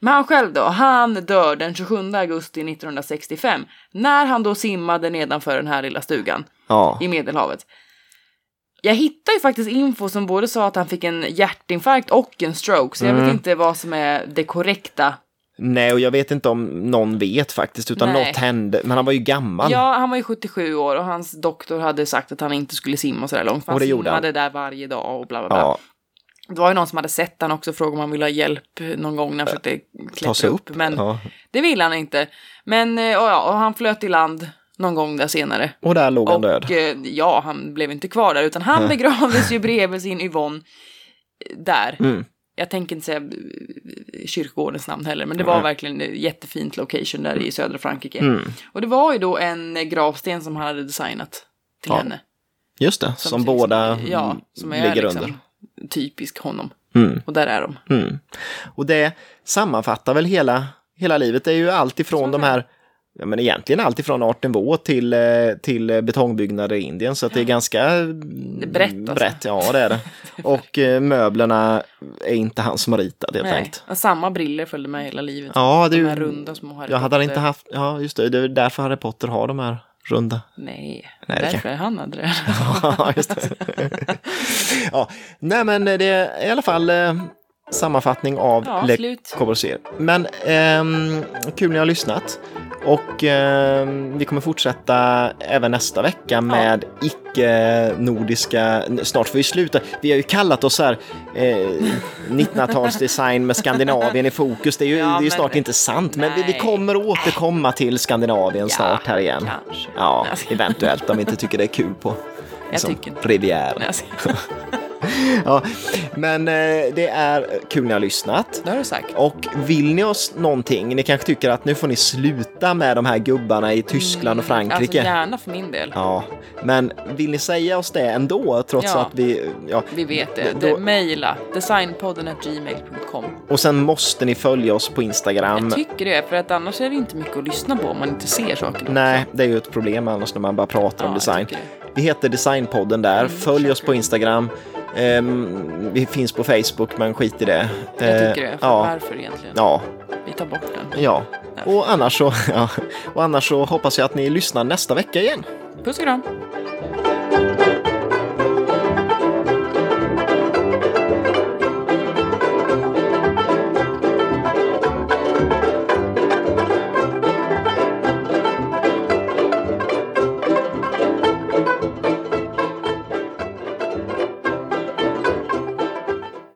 [SPEAKER 1] Men han själv då, han dör den 27 augusti 1965. När han då simmade nedanför den här lilla stugan
[SPEAKER 2] ja.
[SPEAKER 1] i Medelhavet. Jag hittade ju faktiskt info som både sa att han fick en hjärtinfarkt och en stroke, så jag
[SPEAKER 2] Mm.
[SPEAKER 1] vet inte vad som är det korrekta.
[SPEAKER 2] Nej, och jag vet inte om någon vet faktiskt, utan
[SPEAKER 1] Nej.
[SPEAKER 2] något hände. Men han var ju gammal.
[SPEAKER 1] Ja, han var ju 77 år och hans doktor hade sagt att han inte skulle simma så där långt. för
[SPEAKER 2] Och
[SPEAKER 1] Han
[SPEAKER 2] det gjorde
[SPEAKER 1] simmade
[SPEAKER 2] han.
[SPEAKER 1] där varje dag och bla bla bla.
[SPEAKER 2] Ja,
[SPEAKER 1] Det var ju någon som hade sett han också och frågade om han ville ha hjälp någon gång när han försökte
[SPEAKER 2] ta
[SPEAKER 1] klättra upp.
[SPEAKER 2] upp.
[SPEAKER 1] Men
[SPEAKER 2] Ja.
[SPEAKER 1] det ville han inte. Men eh, och ja, och han flöt i land någon gång där senare.
[SPEAKER 2] Och där låg han död.
[SPEAKER 1] Och eh, ja, han blev inte kvar där utan han (laughs) begravdes ju bredvid sin Yvonne eh, där.
[SPEAKER 2] Mm.
[SPEAKER 1] Jag tänker inte säga eh, kyrkogårdens namn heller, men det var verkligen ett jättefint location där i södra Frankrike.
[SPEAKER 2] Mm.
[SPEAKER 1] Och det var ju då en gravsten som han hade designat till
[SPEAKER 2] Ja,
[SPEAKER 1] henne.
[SPEAKER 2] Just det, som,
[SPEAKER 1] liksom-
[SPEAKER 2] båda
[SPEAKER 1] ja, som är
[SPEAKER 2] ligger
[SPEAKER 1] liksom
[SPEAKER 2] under.
[SPEAKER 1] typisk honom.
[SPEAKER 2] Mm.
[SPEAKER 1] Och där är de.
[SPEAKER 2] Mm. Och det sammanfattar väl hela, hela livet. Det är ju allt ifrån de här, ja, men egentligen allt ifrån Art Nouveau till, eh, till betongbyggnader i Indien. Så det är ganska
[SPEAKER 1] är brett, alltså.
[SPEAKER 2] brett. Ja, det är det. (laughs) Och eh, möblerna är inte han som har ritat helt enkelt.
[SPEAKER 1] samma briller följde med hela livet.
[SPEAKER 2] Ja, det är
[SPEAKER 1] de
[SPEAKER 2] ju,
[SPEAKER 1] här runda små Harry
[SPEAKER 2] jag hade
[SPEAKER 1] Potter.
[SPEAKER 2] inte haft, ja just det, det är därför Harry Potter har de här runda.
[SPEAKER 1] Nej,
[SPEAKER 2] Nej, det
[SPEAKER 1] därför
[SPEAKER 2] kan-
[SPEAKER 1] han hade (laughs) det.
[SPEAKER 2] Ja, just det. (laughs) ja, nej men det är i alla fall eh, sammanfattning av
[SPEAKER 1] Ja,
[SPEAKER 2] Le
[SPEAKER 1] slut.
[SPEAKER 2] Corbusier. Men ehm, kul ni har lyssnat. Och ehm, vi kommer fortsätta även nästa vecka med icke-nordiska, snart får vi sluta. Vi har ju kallat oss här eh, 1900-talsdesign med Skandinavien i fokus. Det är ju,
[SPEAKER 1] Ja,
[SPEAKER 2] det är ju
[SPEAKER 1] men-
[SPEAKER 2] snart inte sant, men vi, vi kommer återkomma till Skandinavien snart här igen.
[SPEAKER 1] Kanske.
[SPEAKER 2] Ja, eventuellt om vi inte tycker det är kul på liksom,
[SPEAKER 1] tycker (laughs) (laughs)
[SPEAKER 2] Ja, men eh, det är kul ni har lyssnat.
[SPEAKER 1] Det har du sagt.
[SPEAKER 2] Och vill ni oss någonting, ni kanske tycker att nu får ni sluta med de här gubbarna i Tyskland och Frankrike.
[SPEAKER 1] Alltså gärna för min del.
[SPEAKER 2] Ja, men vill ni säga oss det ändå trots
[SPEAKER 1] Ja.
[SPEAKER 2] att vi... Ja,
[SPEAKER 1] Vi vet det.
[SPEAKER 2] Då-
[SPEAKER 1] det mejla designpodden gmail.com.
[SPEAKER 2] och sen måste ni följa oss på Instagram.
[SPEAKER 1] Jag tycker det, för att annars är det inte mycket att lyssna på om man inte ser sakerna.
[SPEAKER 2] Nej, det är ju ett problem annars när man bara pratar
[SPEAKER 1] Ja,
[SPEAKER 2] om design. Vi heter Designpodden där.
[SPEAKER 1] Mm,
[SPEAKER 2] Följ oss på Instagram. Ehm, vi finns på Facebook, men skit i det.
[SPEAKER 1] Jag
[SPEAKER 2] Eh,
[SPEAKER 1] tycker det. För
[SPEAKER 2] ja,
[SPEAKER 1] Varför egentligen?
[SPEAKER 2] ja,
[SPEAKER 1] Vi tar bort den.
[SPEAKER 2] ja. Och annars, så, (laughs) ja. och annars så hoppas jag att ni lyssnar nästa vecka igen.
[SPEAKER 1] Puss och kram.